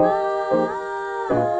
oh.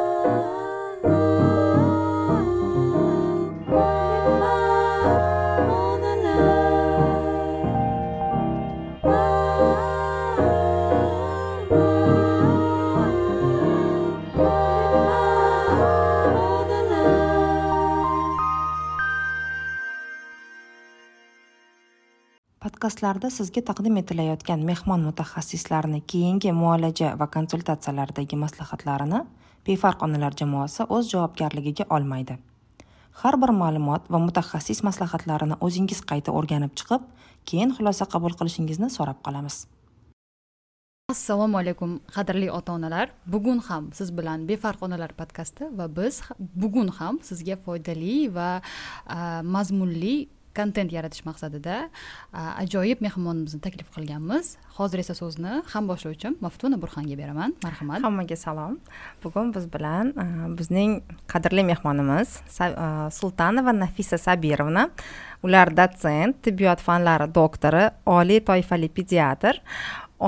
Podkastlarda sizga taqdim etilayotgan mehmon mutaxassislarni keyingi muolaja va konsultatsiyalardagi maslahatlarini befarq onalar jamoasi o'z javobgarligiga olmaydi. Har bir ma'lumot va mutaxassis maslahatlarini o'zingiz qayta o'rganib chiqib keyin xulosa qabul qilishingizni so'rab qolamiz. Assalomu alaykum qadrli ota onalar bugun ham siz bilan befarq onalar podkasti va biz bugun ham sizga foydali va mazmunli kontent yaratish maqsadida ajoyib mehmonimizni taklif qilganmiz. Hozir esa so'zni ham boshlovchim maftuna burxonga beraman. Marhamat. Hammaga salom. Bugun biz bilan bizning qadrli mehmonimiz sultanova nafisa sabirovna. Ular dotsent tibbiyot fanlari doktori oliy toifali pediatr.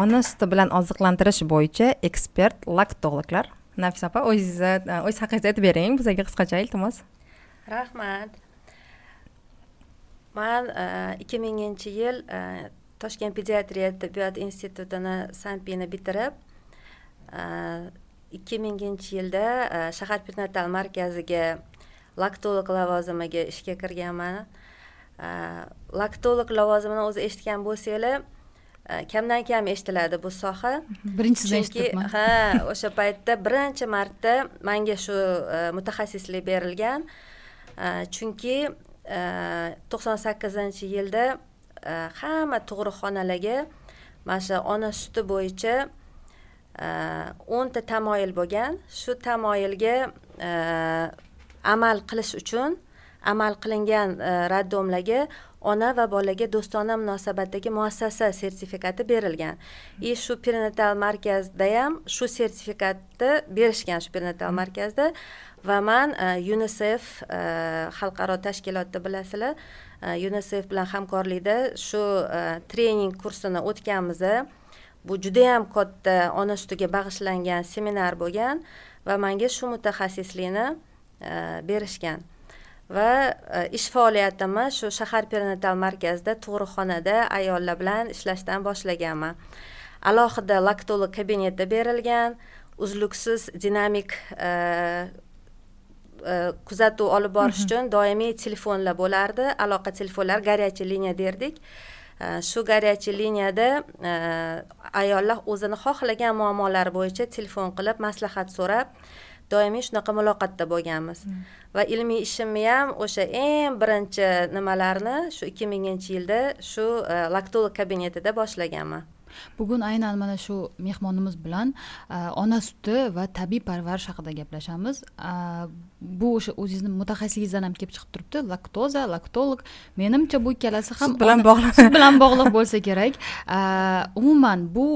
Ona suti bilan oziqlantirish bo'yicha ekspert laktologlar. Nafisa opa o'zingizni o'z haqingizni aytib bering. Bizga qisqacha iltimos. Rahmat man e, ikki minginchi yil e, toshkent pediatriya tibbiyot institutini sanpini bitirib e, ikki minginchi yilda shahar perinatal markaziga laktolog lavozimiga ishga kirganman. Laktolog lavozimini o'zi eshitgan bo'lsanglar kamdan kam eshitiladi bu soha. Birinchisini eshitibman. ha o'sha paytda birinchi marta manga shu mutaxassislik berilgan. Chunki to'qson sakkizinchi yilda e, hamma tug'ruqxonalarga mana shu ona suti bo'yicha e, o'nta tamoyil bo'lgan. Shu tamoyilga e, amal qilish uchun amal qilingan raddomlarga ona va bolaga do'stona munosabatdagi muassasa sertifikati berilgan. И shu perinatal markazda ham shu sertifikatni berishgan shu perinatal markazda va man uh, unicef uh, xalqaro tashkilotda bilasizlar. Uh, unicef bilan hamkorlikda shu trening kursini o'tganmiz bu judayam katta ona sutiga bag'ishlangan seminar bo'lgan va manga shu mutaxassislikni berishgan. Va ish faoliyatimni shu shahar perinatal markazida tug'ruqxonada ayollar bilan ishlashdan boshlaganman. Alohida laktolog kabineti berilgan uzluksiz dinamik kuzatuv olib borish uchun doimiy telefonlar bo'lardi. Aloqa telefonlari горячий liniya derdik. E, shu горячий liniyada e, ayollar o'zini xohlagan muammolari bo'yicha telefon qilib maslahat so'rab doimiy shunaqa muloqotda bo'lganmiz. Va ilmiy ishimni ham o'sha eng birinchi nimalarni shu ikki minginchi yilda shu laktolog kabinetida boshlaganman bugun aynan mana shu mehmonimiz bilan ona suti va tabiiy parvarish haqida gaplashamiz. Bu o'sha o'zingizni mutaxassisligingizdan ham kelib chiqib turibdi. Laktoza laktolog. Menimcha bu ikkalasi ham bilan bog'liq. sut bilan bog'liq bo'lsa kerak. Umuman bu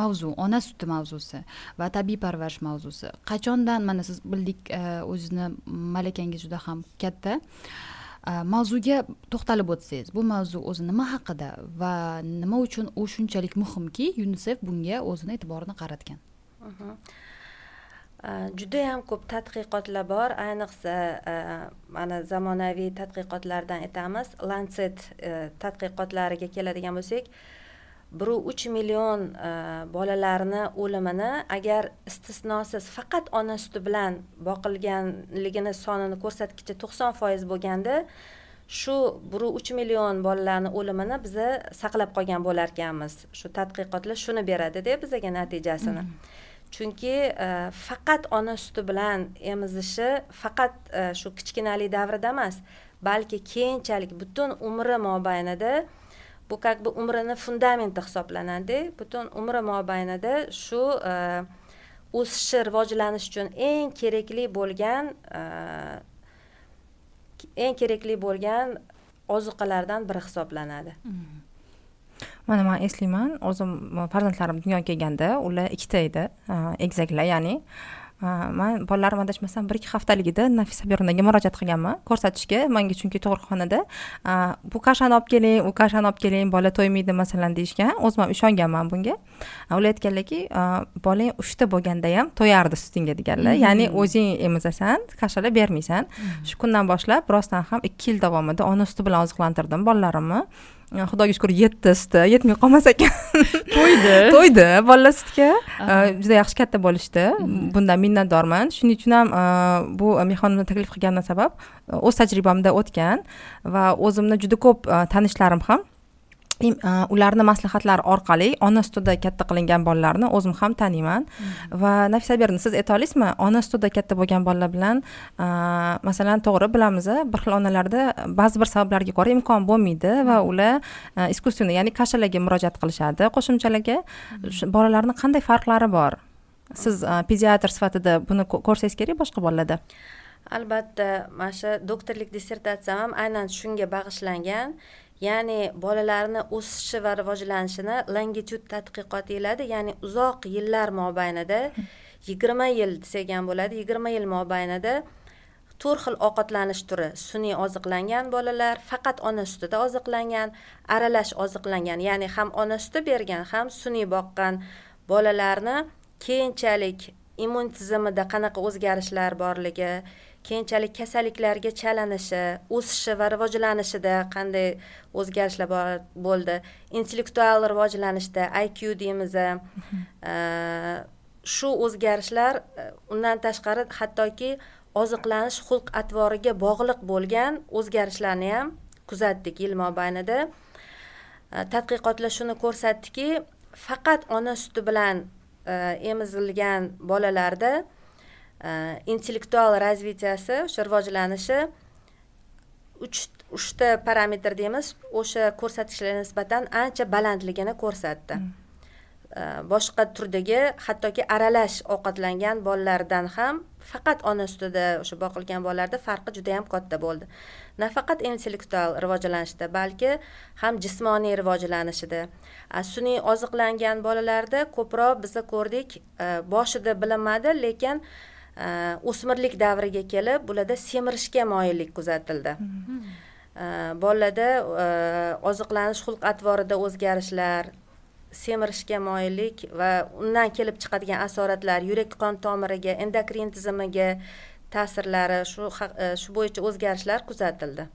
mavzu ona suti mavzusi va tabiiy parvarish mavzusi. Qachondan mana siz bildik o'zizni malakangiz juda ham katta Э, mavzuga to'xtalib o'tsangiz bu mavzu o'zi nima haqida va nima uchun u shunchalik muhimki yunisef bunga o'zini e'tiborini qaratgan? Э, judayam ko'p tadqiqotlar bor. Ayniqsa э, mana zamonaviy tadqiqotlardan aytamiz. Lancet tadqiqotlariga keladigan bo'lsak bir uch million e, bolalarni o'limini agar istisnosiz faqat ona suti bilan boqilganligini sonini ko'rsatkichi to'qson foiz bo'lganda shu bir uch million bolalarni o'limini biza saqlab qolgan bo'larkanmiz shu tadqiqotlar shuni beradida bizaga natijasini mm. chunki e, faqat ona suti bilan emizishi faqat e, shu kichkinalik davrida emas balki keyinchalik butun umri mobaynida bu как бы umrini fundamenti hisoblanadi. Butun umri mobaynida shu e, o'sishi rivojlanish uchun eng kerakli bo'lgan e, eng kerakli bo'lgan ozuqalardan biri hisoblanadi. Hmm. Mana man eslayman. O'zim farzandlarim dunyoga kelganda ular ikkita edi e, egizaklar ya'ni man bolalarim adashmasam bir ikki haftaligida nafisa sabirnaga murojaat qilganman. Ko'rsatishga manga chunki tug'ruqxonada bu kashani olib keling u kashani olib keling bola to'ymaydi masalan deyishgan o'zim ham ishonganman bunga. Ular aytganlarki bolang uchta bo'lganda ham to'yardi sutingga deganlar. Hmm. ya'ni o'zing emizasan kashalar bermaysan. Hmm. shu kundan boshlab rostdan ham ikki yil davomida ona suti bilan oziqlantirdim bolalarimni xudoga shukur yetti suti yetmay qolmas ekan. To'ydi. To'ydi bolalar sutga juda yaxshi katta bo'lishdi. Bundan minnatdorman. Shuning uchun ham bu mehmonimni taklif qilganimdan sabab o'z tajribamda o'tgan va o'zimni juda ko'p tanishlarim ham ularni maslahatlari orqali ona sutida katta qilingan bolalarni o'zim ham taniyman hmm. va nafisa berdi siz ayta olasizmi ona sutida katta bo'lgan bolalar bilan masalan to'g'ri bilamiz bir xil onalarda ba'zi bir sabablarga ko'ra imkon bo'lmaydi va hmm. ular искусственный ya'ni kashalarga murojaat qilishadi qo'shimchalarga hmm. bolalarni qanday farqlari bor siz pediatr sifatida buni ko'rsangiz kerak boshqa bolalarda albatta mana shu doktorlik dissertatsiyam ham aynan shunga bag'ishlangan ya'ni bolalarni o'sishi va rivojlanishini longitud tadqiqot deyiladi ya'ni uzoq yillar mobaynida yigirma yil desak ham bo'ladi yigirma yil mobaynida to'rt xil ovqatlanish turi sun'iy oziqlangan bolalar faqat ona sutida oziqlangan aralash oziqlangan ya'ni ham ona suti bergan ham sun'iy boqqan bolalarni keyinchalik immun tizimida qanaqa o'zgarishlar borligi keyinchalik kasalliklarga chalinishi o'sishi va rivojlanishida qanday o'zgarishlar bo'ldi. Intellektual rivojlanishda iq deymiz shu o'zgarishlar e, undan tashqari hattoki oziqlanish xulq atvoriga bog'liq bo'lgan o'zgarishlarni ham kuzatdik yil mobaynida. Tadqiqotlar shuni ko'rsatdiki faqat ona suti bilan e, emizilgan bolalarda intellektual razvitiyasi o'sha rivojlanishi uch uchta parametr deymiz o'sha ko'rsatkichlarga nisbatan ancha balandligini ko'rsatdi boshqa turdagi hattoki aralash ovqatlangan bolalardan ham faqat ona sutida o'sha boqilgan bolalarda farqi juda yam katta bo'ldi nafaqat intellektual rivojlanishda balki ham jismoniy rivojlanishida sun'iy oziqlangan bolalarda ko'proq biza ko'rdik boshida bilinmadi lekin o'smirlik davriga kelib bularda semirishga moyillik kuzatildi. Bolalarda oziqlanish xulq atvorida o'zgarishlar semirishga moyillik va undan kelib chiqadigan asoratlar yurak qon tomiriga endokrin tizimiga ta'sirlari shu shu bo'yicha o'zgarishlar kuzatildi.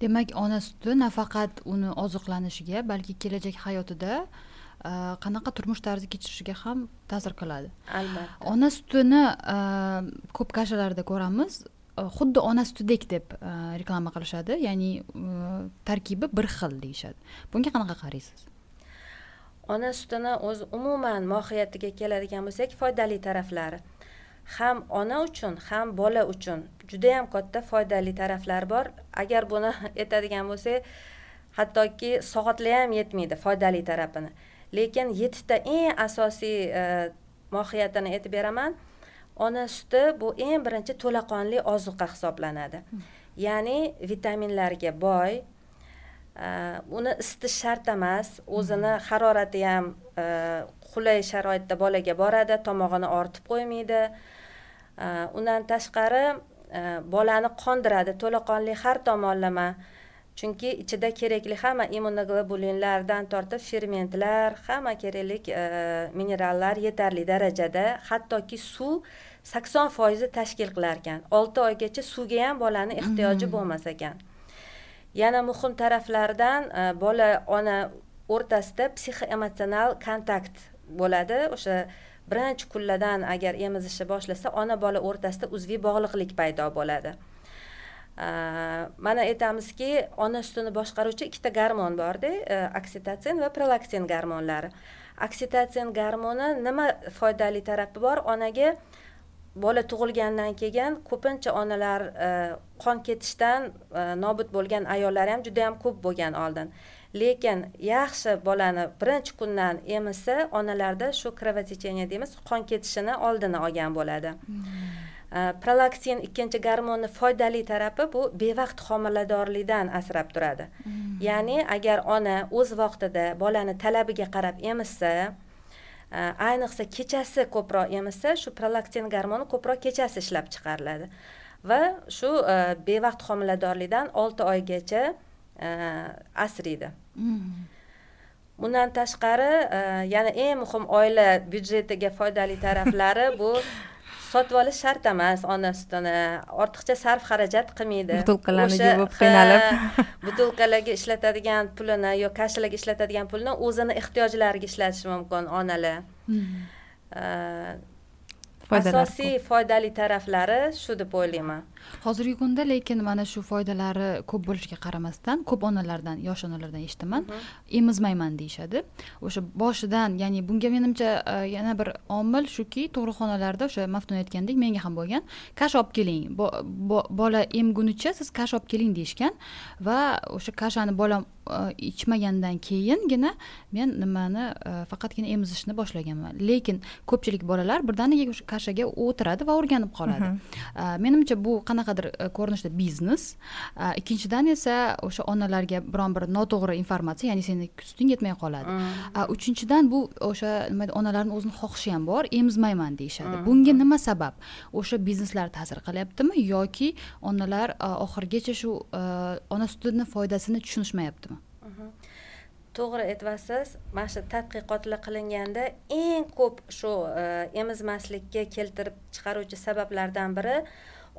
Demak ona suti nafaqat uni oziqlanishiga balki kelajak hayotida qanaqa turmush tarzi kechirishiga ham ta'sir qiladi. Albatta. Ona sutini ko'p kashalarda ko'ramiz. Xuddi ona sutidek deb reklama qilishadi. Ya'ni tarkibi bir xil deyishadi. Bunga qanaqa qaraysiz? Ona sutini o'zi umuman mohiyatiga keladigan bo'lsak foydali taraflari. Ham ona uchun ham bola uchun judayam katta foydali taraflari bor. Agar buni aytadigan bo'lsak hattoki soatlar ham yetmaydi foydali tarafini lekin yettita eng asosiy e, mohiyatini aytib beraman ona suti bu eng birinchi to'laqonli ozuqa hisoblanadi hmm. ya'ni vitaminlarga boy e, uni isitish shart emas o'zini hmm. harorati ham e, qulay sharoitda bolaga boradi tomog'ini ortib qo'ymaydi undan tashqari bolani qondiradi to'laqonli har tomonlama chunki ichida kerakli hamma immunoglobulinlardan tortib fermentlar hamma kerakli e, minerallar yetarli darajada hattoki suv sakson foizni tashkil qilar ekan olti oygacha suvga ham bolani ehtiyoji bo'lmas ekan. Yana muhim taraflaridan e, bola ona o'rtasida psixoemotsional kontakt bo'ladi. O'sha birinchi kunlardan agar emizishni boshlasa ona bola o'rtasida uzviy bog'liqlik paydo bo'ladi mana aytamizki ona sutini boshqaruvchi ikkita garmon borda oksitotsin va prolaktin garmonlari oksitotsin garmoni nima foydali tarafi bor onaga bola tug'ilgandan keyin ko'pincha onalar qon ketishdan nobud bo'lgan ayollar ham juda yam ko'p bo'lgan oldin lekin yaxshi bolani birinchi kundan emizsa onalarda shu кровотечение deymiz qon ketishini oldini olgan bo'ladi hmm. Prolaktin ikkinchi gormonni foydali tarafi bu bevaqt homiladorlikdan asrab turadi hmm. ya'ni agar ona o'z vaqtida bolani talabiga qarab emizsa ayniqsa kechasi ko'proq emizsa shu prolaktin gormoni ko'proq kechasi ishlab chiqariladi va shu bevaqt homiladorlikdan olti oygacha asraydi mm. bundan tashqari yana eng muhim oila byudjetiga foydali taraflari bu sotib olish shart emas ona sutini ortiqcha sarf xarajat qilmaydi. Butilkalarni yuvib qiynalib. butilkalarga ishlatadigan pulini yo kashalarga ishlatadigan pulini o'zini ehtiyojlariga ishlatishi mumkin onalar asosiy foydali taraflari shu deb o'ylayman. Hozirgi kunda lekin mana shu foydalari ko'p bo'lishiga qaramasdan ko'p onalardan yosh onalardan eshitaman. Emizmayman deyishadi. O'sha boshidan ya'ni bunga menimcha e, yana bir omil shuki tug'ruqxonalarda o'sha maftun aytgandek menga ham bo'lgan kash olib keling bola emgunicha siz kash olib keling deyishgan va o'sha kashani bolam e, ichmagandan keyingina men nimani e, faqatgina emizishni boshlaganman. Lekin ko'pchilik bolalar birdaniga kashaga o'tiradi va o'rganib qoladi. Menimcha bu qanaqadir e, ko'rinishda biznes. Ikkinchidan esa o'sha onalarga biron bir noto'g'ri informatsiya ya'ni seni suting yetmay qoladi. Mm. uchinchidan bu o'sha nima onalarni o'zini xohishi ham bor emizmayman deyishadi. Mm. bunga nima sabab? O'sha bizneslar ta'sir qilyaptimi yoki onalar oxirigacha shu e, ona sutini foydasini tushunishmayaptimi? mhm. To'g'ri aytyapsiz mana shu tadqiqotlar qilinganda eng ko'p shu e, emizmaslikka keltirib chiqaruvchi sabablardan biri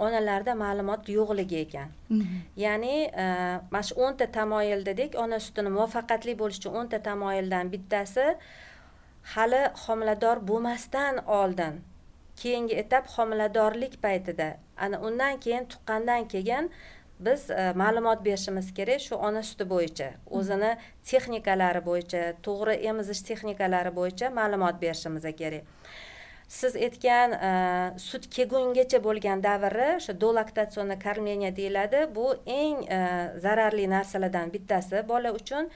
onalarda ma'lumot yo'qligi ekan mhm. ya'ni e, mana shu o'nta tamoyil dedik ona sutini muvaffaqiyatli bo'lishi uchun o'nta tamoyildan bittasi hali homilador bo'lmasdan oldin keyingi etap homiladorlik paytida ana undan keyin tuqqandan keyin biz e, ma'lumot berishimiz kerak shu ona suti bo'yicha. O'zini texnikalari bo'yicha to'g'ri emizish texnikalari bo'yicha ma'lumot berishimiz kerak. Siz aytgan e, sut kelgungacha bo'lgan davri o'sha dolaktatsionniy кормление deyiladi bu eng e, zararli narsalardan bittasi bola uchun.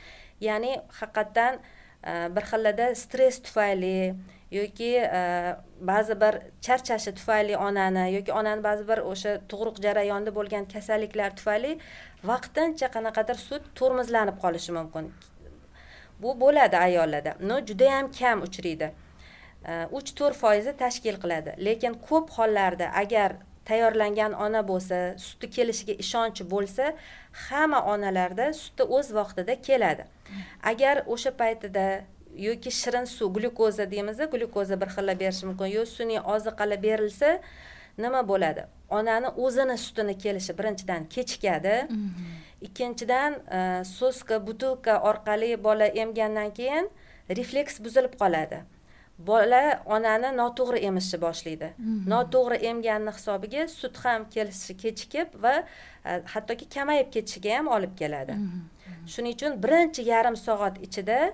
Ya'ni haqiqatdan e, bir xillada stress tufayli yoki ba'zi bir charchashi tufayli onani yoki onani ba'zi bir o'sha tug'ruq jarayonida bo'lgan kasalliklar tufayli vaqtincha qanaqadir sut tormozlanib qolishi mumkin. Bu bo'ladi ayollarda. Но judayam kam uchraydi. Uch to'rt foizi tashkil qiladi. Lekin ko'p hollarda agar tayyorlangan ona bo'lsa suti kelishiga ishonchi bo'lsa hamma onalarda suti o'z vaqtida keladi. Agar o'sha paytida yoki shirin suv glyukoza deymiz glyukoza bir xilla berishi mumkin. Yo sun'iy oziqalar berilsa nima bo'ladi? Onani o'zini sutini kelishi birinchidan kechikadi. Ikkinchidan soska butilka orqali bola emgandan keyin refleks buzilib qoladi. Bola onani noto'g'ri emishni boshlaydi. Mhm. noto'g'ri emganni hisobiga sut ham kelishi kechikib va e, hattoki kamayib ketishiga ham olib keladi. Mhm. shuning uchun birinchi yarim soat ichida e,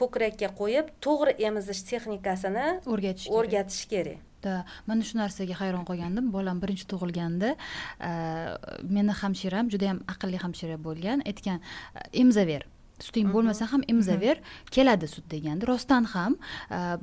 ko'krakka qo'yib to'g'ri emizish texnikasini o'rgatish o'rgatish kerak. Mana shu narsaga hayron qolgandim. Bolam birinchi tug'ilganda e, meni hamshiram judayam aqlli hamshira bo'lgan aytgan emazaver suting bo'lmasa ham emazaver keladi sut degandi rostdan ham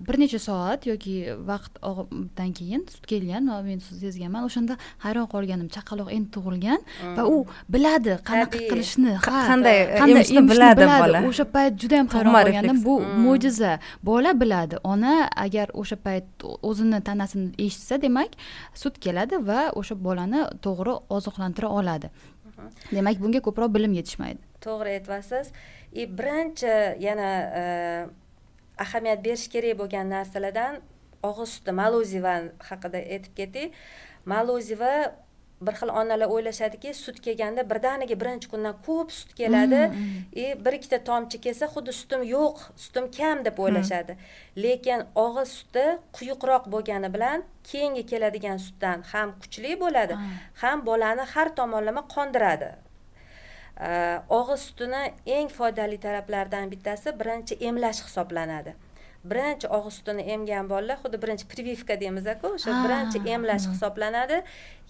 bir necha soat yoki vaqtdan keyin sut kelgan men sezganman. O'shanda hayron qolganim chaqaloq endi tug'ilgan va u biladi qanaqa qilishni qanday qanday biladi bola? o'sha payt juda yam hayron qolgandim bu mo'jiza. Bola biladi ona agar o'sha payt o'zini tanasini eshitsa demak sut keladi va o'sha bolani to'g'ri oziqlantira oladi demak bunga ko'proq bilim yetishmaydi. To'g'ri aytyapsiz и birinchi yana e, ahamiyat berish kerak bo'lgan narsalardan og'iz suti maloziva haqida aytib ketdik. Maloziva bir xil onalar o'ylashadiki sut kelganda birdaniga birinchi kundan ko'p sut keladi. И mm, mm. bir ikkita tomchi kelsa xuddi sutim yo'q sutim kam deb o'ylashadi. Lekin og'iz suti quyuqroq bo'lgani bilan keyingi keladigan sutdan ham kuchli bo'ladi ham bolani har tomonlama qondiradi. Og'iz sutini eng foydali taraflaridan bittasi birinchi emlash hisoblanadi birinchi og'iz sutini emgan bolalar xuddi birinchi прививка deymizku o'sha birinchi emlash hisoblanadi.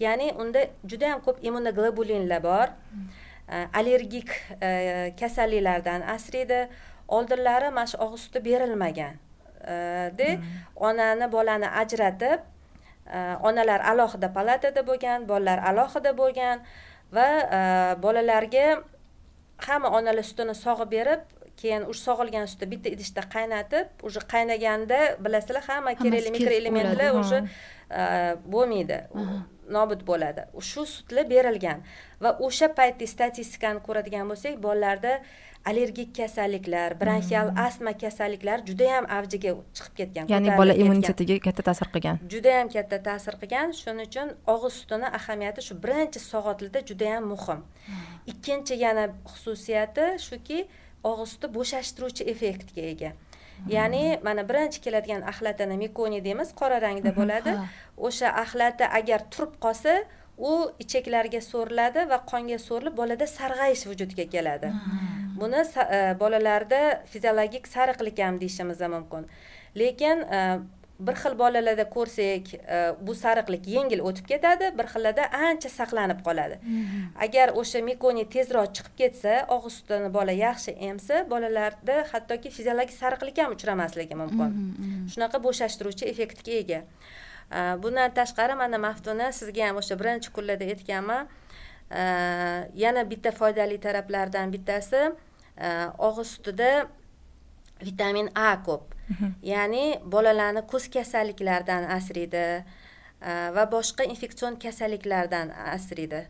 Ya'ni unda juda yam ko'p immunoglobulinlar bor. Allergik e, kasalliklardan asraydi oldinlari mana shu og'iz suti berilmagan. De onani bolani ajratib onalar alohida palatada bo'lgan bolalar alohida bo'lgan va bolalarga hamma onalar sutini sog'ib berib keyin o'sha sog'ilgan sutni bitta idishda qaynatib уже qaynaganda bilasizlar hamma kerakli mikroelementlar уже bo'lmaydi. Nobud bo'ladi. Shu sutlar berilgan va o'sha paytda statistikani ko'radigan bo'lsak bolalarda allergik kasalliklar bronxial hmm. astma kasalliklari juda yam avjiga chiqib ketgan ya'ni bola immunitetiga katta ta'sir qilgan. Juda yam katta ta'sir qilgan. Shuning uchun og'iz sutini ahamiyati shu birinchi soatlarda juda yam muhim. Hmm. ikkinchi yana xususiyati shuki og'iz suti bo'shashtiruvchi effektga ega. Ya'ni mana birinchi keladigan axlatini mikoni deymiz qora rangda bo'ladi. o'sha axlati agar turib qolsa u ichaklarga so'riladi va qonga so'rilib bolada sarg'ayish vujudga keladi. Buni e, bolalarda fiziologik sariqlik ham deyishimiz mumkin. Lekin e, bir xil bolalarda ko'rsak e, bu sariqlik yengil o'tib ketadi bir xillarda ancha saqlanib qoladi. Mhm. agar o'sha mikoni tezroq chiqib ketsa og'iz sutini bola yaxshi emsa bolalarda hattoki fiziologik sariqlik ham uchramasligi mumkin. Mhm, mhm. shunaqa bo'shashtiruvchi effektga ega. E, bundan tashqari mana maftuna sizga ham o'sha birinchi kunlarda aytganman. E, yana bitta foydali taraflaridan bittasi og'iz sutida vitamin a ko'p ya'ni bolalarni ko'z kasalliklaridan asraydi e, va boshqa infeksion kasalliklardan asraydi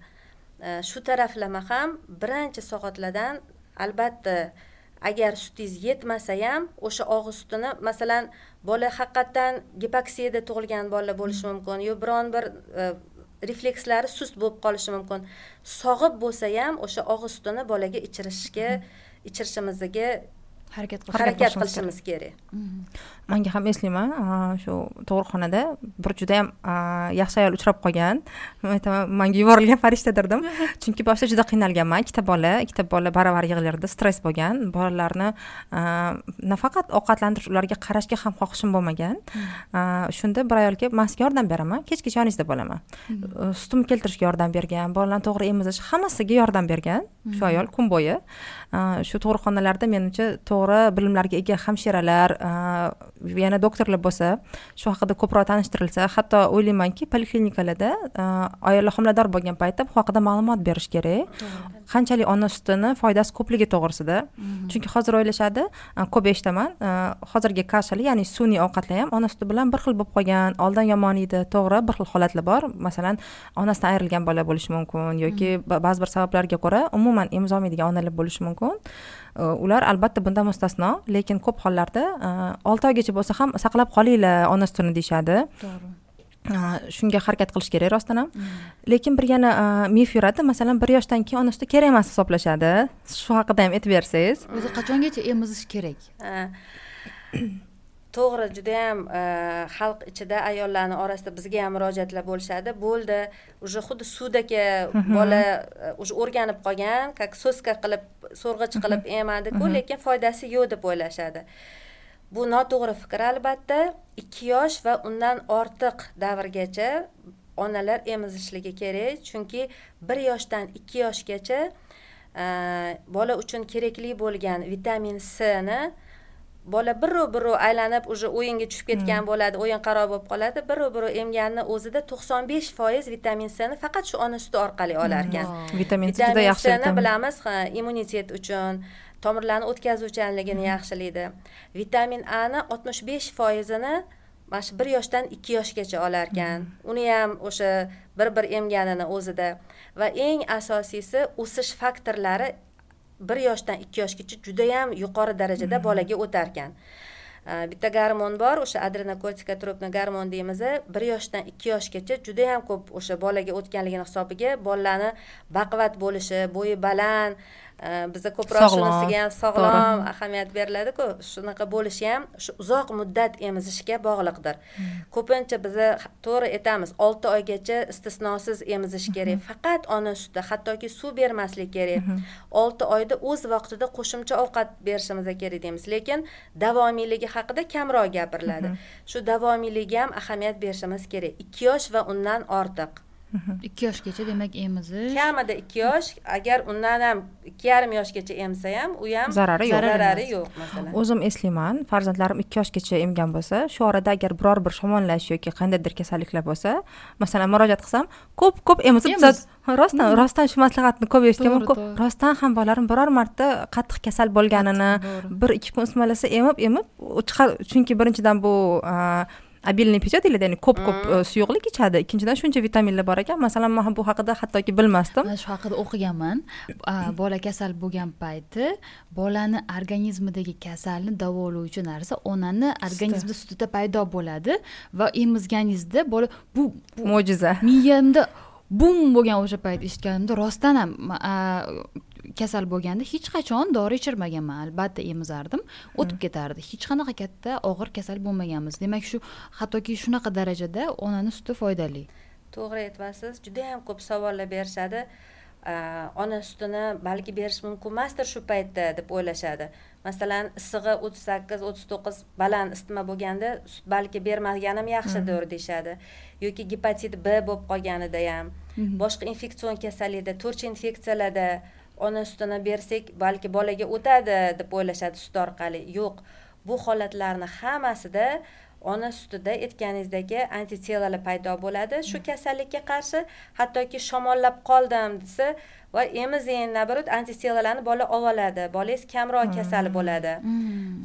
e, shu taraflama ham birinchi soatlardan albatta agar sutingiz yetmasa ham o'sha og'iz sutini masalan bola haqiqatdan gipoksiyada tug'ilgan bolalar bo'lishi mumkin yo biron bir e, reflekslari sust bo'lib qolishi mumkin sog'ib bo'lsa ham o'sha og'iz sutini bolaga ichirishga ichirishimizga harakat harakat qilishimiz kerak manga ham eslayman shu tug'ruqxonada bir judayam yaxshi ayol uchrab qolgan. Aytaman manga yuborilgan farishta derdim. Chunki boshida juda qiynalganman. Ikkita bola ikkita bola baravar yig'lardi stress bo'lgan. Bolalarni nafaqat ovqatlantirish ularga qarashga ham xohishim bo'lmagan. Shunda bir ayol kelib man sizga yordam beraman kechgacha yoningizda bo'laman. Sutimni keltirishga yordam bergan bolalarni to'g'ri emizish hammasiga yordam bergan shu ayol kun bo'yi. Shu tug'ruqxonalarda menimcha to'g'ri bilimlarga ega hamshiralar yana doktorlar bo'lsa shu haqida ko'proq tanishtirilsa hatto o'ylaymanki poliklinikalarda ayollar homilador bo'lgan paytda bu haqida ma'lumot berish kerak. Qanchalik ona sutini foydasi ko'pligi to'g'risida. Mhm. chunki hozir o'ylashadi ko'p eshitaman hozirgi kashali ya'ni sun'iy ovqatlar ham ona suti bilan bir xil bo'lib qolgan oldin yomon edi. To'g'ri bir xil holatlar bor. Masalan onasidan ayrilgan bola bo'lishi mumkin yoki mhm. ba'zi bir sabablarga ko'ra umuman emizolmaydigan onalar bo'lishi mumkin ular albatta bundan mustasno lekin ko'p hollarda olti oygacha bo'lsa ham saqlab qolinglar ona sutini deyishadi. To'g'ri. Shunga harakat qilish kerak rostdan ham. Mm. lekin bir yana mif yuradi masalan bir yoshdan keyin ona suti kerak emas hisoblashadi. Shu haqida ham aytib bersangiz. O'zi qachongacha emizish kerak to'g'ri judayam e, xalq ichida ayollarni orasida bizga ham murojaatlar bo'lishadi. Bo'ldi. Уже xuddi suvdagi bola уже e, o'rganib qolgan как soska qilib so'rg'ich qilib emadiku lekin foydasi yo'q deb o'ylashadi. Bu noto'g'ri fikr albatta. Ikki yosh va undan ortiq davrgacha onalar emizishligi kerak. Chunki bir yoshdan ikki yoshgacha e, bola uchun kerakli bo'lgan vitamin c ni bola biru biru aylanib уже o'yinga tushib ketgan hmm. bo'ladi o'yin qaro bo'lib qoladi. Biru biru emganni o'zida to'qson besh foiz vitamin cni faqat shu ona suti orqali olar ekan hmm. vitamin c juda yaxshi vitamin. bilamiz ha immunitet uchun tomirlarni o'tkazuvchanligini hmm. yaxshilaydi vitamin a ni oltmish besh foizini mana shu bir yoshdan ikki yoshgacha olar ekan uni ham o'sha bir bir emganini o'zida. Va eng asosiysi o'sish faktorlari bir yoshdan ikki yoshgacha judayam yuqori darajada hmm. bolaga o'tarkan bitta garmon bor o'sha adrenokortikotropniy garmon deymiz bir yoshdan ikki yoshgacha judayam ko'p o'sha bolaga o'tganligini hisobiga bolalarni baquvvat bo'lishi bo'yi baland biza ko'proq shunisiga ham sog'lom ahamiyat beriladiku shunaqa bo'lishi ham shu uzoq muddat emizishga bog'liqdir. Hmm. ko'pincha biza to'g'ri aytamiz olti oygacha istisnosiz emizish kerak. Hmm. faqat ona suti hattoki suv bermaslik kerak. Hmm. olti oyda o'z vaqtida qo'shimcha ovqat berishimiz kerak deymiz. Lekin davomiyligi haqida kamroq gapiriladi. Shu davomiyligiga ham ahamiyat berishimiz kerak. Ikki yosh va undan ortiq ikki yoshgacha demak emizish kamida ikki yosh agar undan ham ikki yarim yoshgacha emsa ham u ham Zarari yo'q. zarari yo'q masalan. O'zim eslayman farzandlarim ikki yoshgacha emgan bo'lsa shu orada agar biror bir shamollash yoki qandaydir kasalliklar bo'lsa masalan murojaat qilsam ko'p ko'p emizib rostdan rostdan shu maslahatni ko'p eshitganman ko'p rostdan ham bolalarim biror marta qattiq kasal bo'lganini bir ikki kun isitmalasa emib emib chunki birinchidan bu обильный пьет deyiladi ya'ni ko'p ko'p suyuqlik ichadi ikkinchidan shuncha vitaminlar bor ekan masalan man bu haqida hattoki bilmasdim man shu haqida o'qiganman bola kasal bo'lgan payti bolani organizmidagi kasalni davolovchi narsa onani organizmida sutida paydo bo'ladi va emizganingizda bola bu, bu mo'jiza miyamda bum bo'lgan o'sha payt eshitganimda rostdan ham kasal bo'lganda hech qachon dori ichirmaganman. Albatta emizardim. O'tib ketardi. Hech qanaqa katta og'ir kasal bo'lmaganmiz. Demak shu hattoki shunaqa darajada onani suti foydali. To'g'ri aytyapsiz juda yam ko'p savollar berishadi. Ona sutini balki berish mumkin emasdir shu paytda deb o'ylashadi. Masalan issig'i o'ttiz sakkiz o'ttiz to'qqiz baland isitma bo'lganda sut balki bermaganim yaxshidir deyishadi. Yoki gepatit b bo'lib qolganida ham. Boshqa infeksion kasallikda to'rtchi infeksiyalarda ona sutini bersak balki bolaga o'tadi deb o'ylashadi sut orqali. Yo'q bu holatlarni hammasida ona sutida aytganingizdagi antitelalar paydo bo'ladi. Shu kasallikka qarshi hattoki shamollab qoldim desa va emizing наоборот antitelalarni bola olib oladi bolangiz kamroq kasal bo'ladi.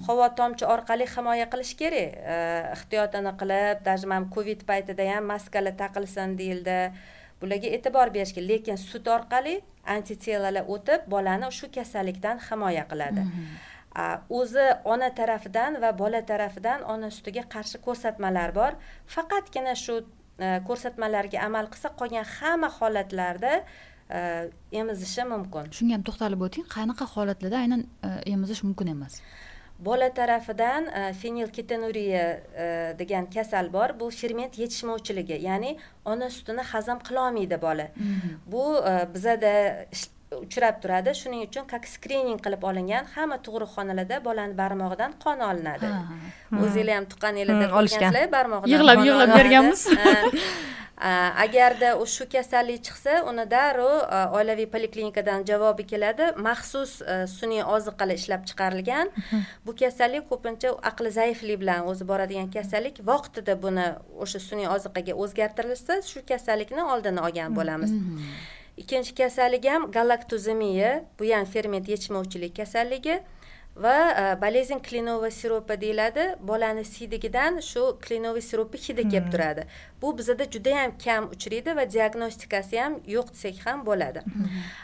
Havo tomchi orqali himoya qilish kerak. Eh, ehtiyotini qilib даже mana covid paytida ham maskalar taqilsin deyildi bularga e'tibor berish kerak lekin sut orqali antitelalar o'tib bolani shu kasallikdan himoya qiladi. A, o'zi ona tarafidan va bola tarafidan ona sutiga qarshi ko'rsatmalar bor. Faqatgina shu e, ko'rsatmalarga amal qilsa qolgan hamma holatlarda e, emizishi mumkin. Shunga ham to'xtalib o'ting qanaqa holatlarda aynan e, emizish mumkin emas bola tarafidan e, fenilketonuriya e, degan kasal bor. Bu ferment yetishmovchiligi ya'ni ona sutini hazm qilolmaydi bola. Bu e, bizada uchrab turadi. Shuning uchun как skrining qilib olingan hamma tug'ruqxonalarda bolani barmog'idan qon olinadi. Ha. o'zinglar ham tuqqaninglarda Hmm, olishgan. ko'rgansizlar barmog'idan Yig'lab- yig'lab berganmiz. Agarda shu kasallik chiqsa uni darrov a, oilaviy poliklinikadan javobi keladi. Maxsus a, sun'iy oziqalar ishlab chiqarilgan. Bu kasallik ko'pincha aqli zaiflik bilan o'zi boradigan kasallik vaqtida buni o'sha sun'iy oziqaga o'zgartirilsa shu kasallikni oldini olgan bo'lamiz ikkinchi kasallik ham galaktozemiya bu ham ferment yetishmovchilik kasalligi va e, bolezen klinova siropi deyiladi. Bolani siydigidan shu klinova siropi hidi kelib turadi. Bu bizada juda yam kam uchraydi va diagnostikasi ham yo'q desak ham bo'ladi.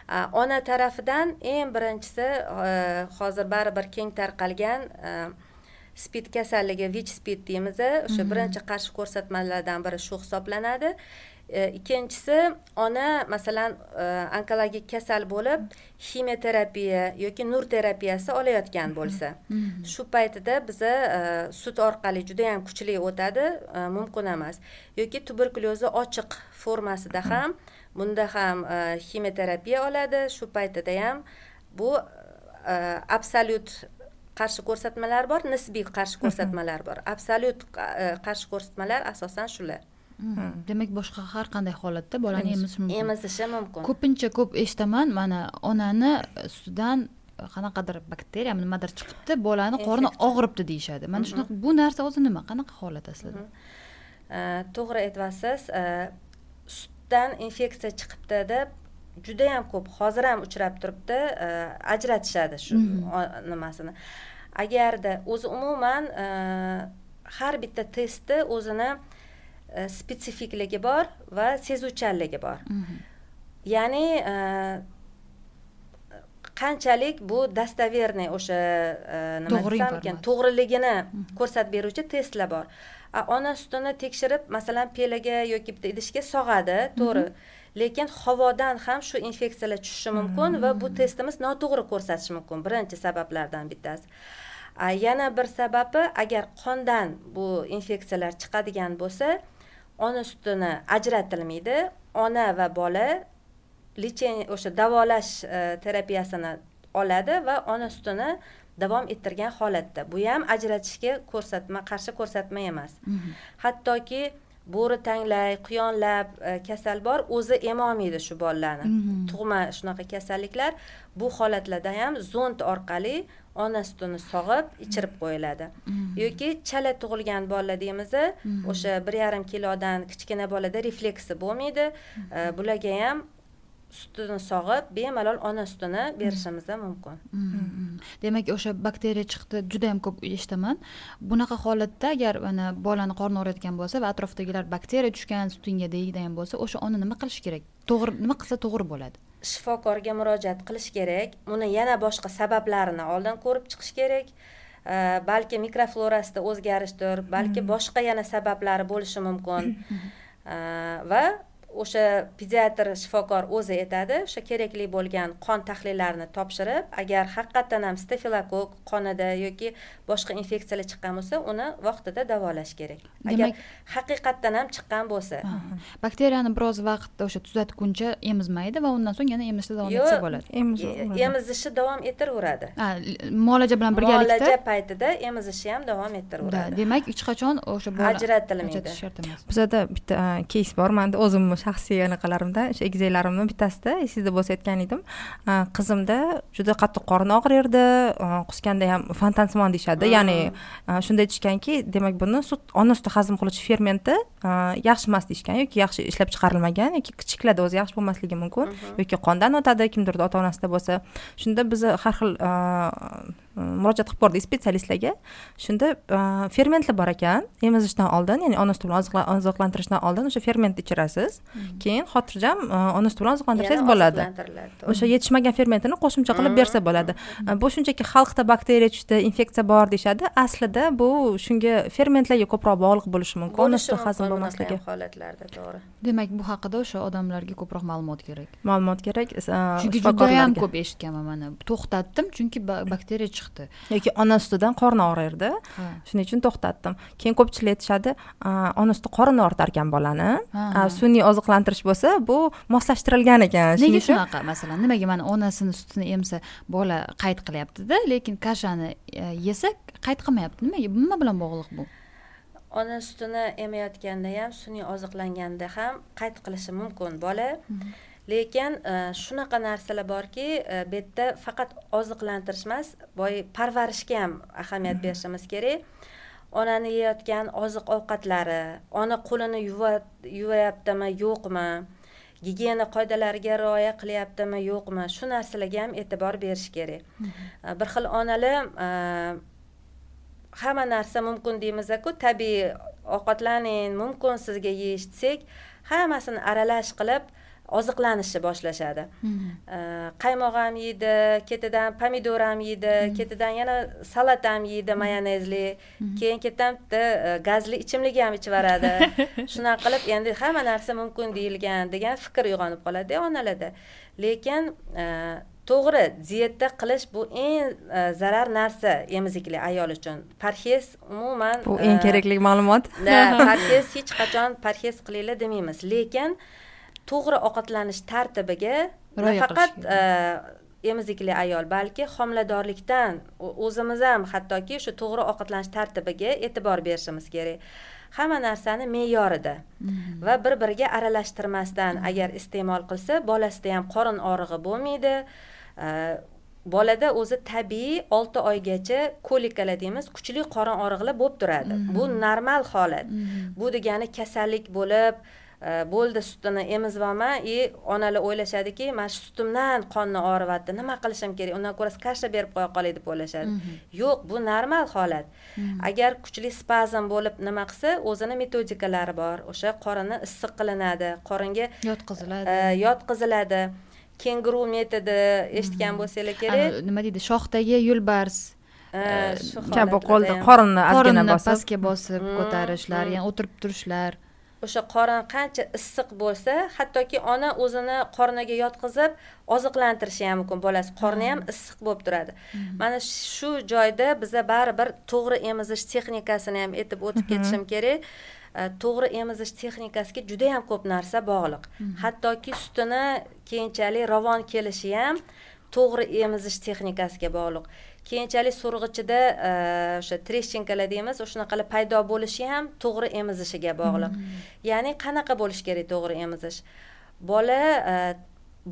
A, ona tarafidan eng birinchisi e, hozir baribir keng tarqalgan e, spid kasalligi vich spid deymiz o'sha birinchi qarshi ko'rsatmalardan biri shu hisoblanadi E, ikkinchisi ona masalan e, onkologik kasal bo'lib ximioterapiya yoki nur terapiyasi olayotgan bo'lsa. Shu paytida biza e, sut orqali juda yam kuchli o'tadi mumkin emas. Yoki tuberkulyozni ochiq formasida ham bunda ham ximioterapiya oladi. Shu paytida ham bu absolyut qarshi ko'rsatmalar bor nisbiy qarshi ko'rsatmalar bor. Absolyut qa- qarshi ko'rsatmalar asosan shular. Demak boshqa har qanday holatda bolani emizish mumkin. Emizishi mumkin. Ko'pincha ko'p eshitaman mana onani sutidan qanaqadir bakteriyami nimadir chiqibdi bolani qorni og'ribdi deyishadi. Mana shunaqa bu narsa o'zi nima qanaqa holat aslida? E, to'g'ri aytyapsiz sutdan infeksiya chiqibdi deb juda yam ko'p hozir ham uchrab turibdi ajratishadi shu o- nimasini. Agarda o'zi umuman har bitta testni o'zini e, spetsifikligi bor va sezuvchanligi bor. Ya'ni e, qanchalik bu dostoverniy o'sha e, nima desam ekan to'g'riligini ko'rsatib beruvchi testlar bor. Ona sutini tekshirib masalan pelaga yoki bitta idishga sog'adi to'g'ri. Lekin havodan ham shu infeksiyalar tushishi mumkin va bu testimiz noto'g'ri ko'rsatishi mumkin birinchi sabablardan bittasi. Yana bir sababi agar qondan bu infeksiyalar chiqadigan bo'lsa ona sutini ajratilmaydi ona va bola lechение o'sha davolash e, terapiyasini oladi va ona sutini davom ettirgan holatda. Bu ham ajratishga ko'rsatma qarshi ko'rsatma emas. Hattoki bo'ri tanglay quyonlab e, kasal bor o'zi emolmaydi shu bolalarni Mhm. tug'ma shunaqa kasalliklar bu holatlarda ham zond orqali ona sutini sog'ib ichirib qo'yiladi. Yoki chala tug'ilgan bolalar deymiz o'sha bir yarim kilodan kichkina bolada refleksi bo'lmaydi. E, bularga ham sutini sog'ib bemalol ona sutini berishimiz ham mumkin. Mhm. demak o'sha bakteriya chiqdi juda yam ko'p eshitaman. Bunaqa holatda agar mana bolani qorni og'riyotgan bo'lsa va atrofdagilar bakteriya tushgan sutingga deydigan bo'lsa o'sha ona nima qilishi kerak? To'g'ri nima qilsa to'g'ri bo'ladi? Shifokorga murojaat qilish kerak. Uni yana boshqa sabablarini oldin ko'rib chiqish kerak. Balki mikroflorasida o'zgarishdir balki boshqa yana sabablari bo'lishi mumkin. Va o'sha pediatr shifokor o'zi aytadi o'sha kerakli bo'lgan qon tahlillarini topshirib agar haqiqatdan ham stafilokok qonida yoki boshqa infeksiyalar chiqqan bo'lsa uni vaqtida davolash kerak. Agar Demak- haqiqatdan ham chiqqan bo'lsa. Bakteriyani biroz vaqt o'sha tuzatguncha emizmaydi va undan so'ng yana emizishda davom etsa bo'ladi. E- emizishni davom ettiraveradi. Muolaja bilan birgalikda muolaja paytida emizishi ham davom Da, ettiraveradi demak hech qachon o'sha bola Ajratilmaydi. bizada bitta keys bor. Mani o'zimni shaxsiy anaqalarimda o'sha egizlarimni bittasida esingizda bo'lsa aytgan edim qizimda juda qattiq qorin og'riyardi a, qusganda ham fontansimon deyishadi. Ya'ni a, shunda aytishganki demak buni sut ona suti hazm qiluvchi fermenti yaxshi emas deyishgan yoki yaxshi ishlab chiqarilmagan yoki kichiklarda o'zi yaxshi bo'lmasligi mumkin yoki qondan o'tadi kimdirni ota onasida bo'lsa. Shunda biza har xil murojaat qilib ko'rdik spetsialistlarga shunda a, fermentlar bor ekan emizishdan oldin ya'ni ona suti bilan oziqla- oziqlantirishdan oldin o'sha fermentni ichirasiz. Keyin xotirjam a, ona suti bilan oziqlantirsangiz bo'ladi. o'sha yetishmagan fermentini qo'shimcha qilib bersa bo'ladi. A, bu shunchaki xalqda bakteriya tushdi infeksiya bor deyishadi. Aslida bu shunga fermentlarga ko'proq bog'liq bo'lishi mumkin ona suti hazm bo'lmasligi. holatlarda to'g'ri. Demak bu haqida o'sha odamlarga ko'proq ma'lumot kerak. Ma'lumot kerak chunki judayam ko'p eshitganman mana. To'xtatdim chunki ba- bakteriya chiqdi. Yoki ona sutidan qorin og'riydi Ha. shuning uchun to'xtatdim. Keyin ko'pchilik aytishadi "A, ona suti qorin og'ritar ekan bolani sun'iy oziqlantirish bo'lsa bu moslashtirilgan ekan. Nega shunaqa? Masalan nimaga mana onasini sutini emsa bola qayd qilyaptida lekin kashani e, yesa qayd qilmayapti. Nimaga? Nima bilan bog'liq bu? Ona sutini emayotganda ham sun'iy oziqlanganda ham qayd qilishi mumkin. Bola lekin e, shunaqa narsalar borki e, bu yerda faqat oziqlantirish emas boy parvarishga ham ahamiyat berishimiz kerak. Onani yeyotgan oziq ovqatlari ona qo'lini yuva- yuvayaptimi yo'qmi gigiyena qoidalariga rioya qilyaptimi yo'qmi shu narsalarga ham e'tibor berish kerak. E, bir xil onalar hamma narsa mumkin deymiz-ku tabiiy ovqatlaning mumkin sizga yeyish desak hammasini aralash qilib oziqlanishni boshlashadi. E, qaymoq ham yeydi ketidan pomidor ham yeydi ketidan yana salat ham yeydi mayonezli. Keyin ketidan bitta e, gazli ichimlik ham ichib yuboradi shunaqa qilib endi hamma narsa mumkin deyilgan degan fikr uyg'onib qoladida onalarda lekin e, to'g'ri dieta qilish bu eng e, zarar narsa emizikli ayol uchun. Parhez umuman bu eng kerakli ma'lumot. parhez hech qachon parhez qilinglar demaymiz. Lekin to'g'ri ovqatlanish tartibiga nafaqat e, emizikli ayol balki homiladorlikdan o'zimiz ham hattoki shu to'g'ri ovqatlanish tartibiga e'tibor berishimiz kerak. Hamma narsani me'yorida va bir biriga aralashtirmasdan agar iste'mol qilsa bolasida ham qorin og'rig'i bo'lmaydi. E, bolada o'zi tabiiy olti oygacha kolikalar deymiz kuchli qorin og'riqlar bo'lib turadi. Bu normal holat. Bu degani kasallik bo'lib bo'ldi sutini emizib olman и onalar o'ylashadiki mana shu sutimdan qonni og'riyapti nima qilishim kerak? Undan ko'ra kasha berib qo'ya qolay deb o'ylashadi. Yo'q bu normal holat. Agar kuchli spazm bo'lib nima qilsa o'zini metodikalari bor. O'sha qorinni issiq qilinadi qoringa yotqiziladi. e, yotqiziladi. Kenguru metodi eshitgan bo'lsanglar kerak. Nima deydi? Shoxdagi yo'lbars. E, shu kabi qo'lda qorinni ozgina bosib. pastga bosib ko'tarishlar ya'ni o'tirib turishlar o'sha qorin qancha issiq bo'lsa hattoki ona o'zini qorniga yotqizib oziqlantirishi ham mumkin. Bolasi qorni ham issiq bo'lib turadi. Mana shu joyda biza baribir to'g'ri emizish texnikasini ham aytib o'tib ketishim kerak. E, to'g'ri emizish texnikasiga juda yam ko'p narsa bog'liq. Hattoki sutini keyinchalik ravon kelishi ham to'g'ri emizish texnikasiga bog'liq. Keyinchalik so'rg'ichida o'sha treshchinkalar deymiz o'shanaqalar paydo bo'lishi ham to'g'ri emizishiga bog'liq. Ya'ni qanaqa bo'lishi kerak to'g'ri emizish? Bola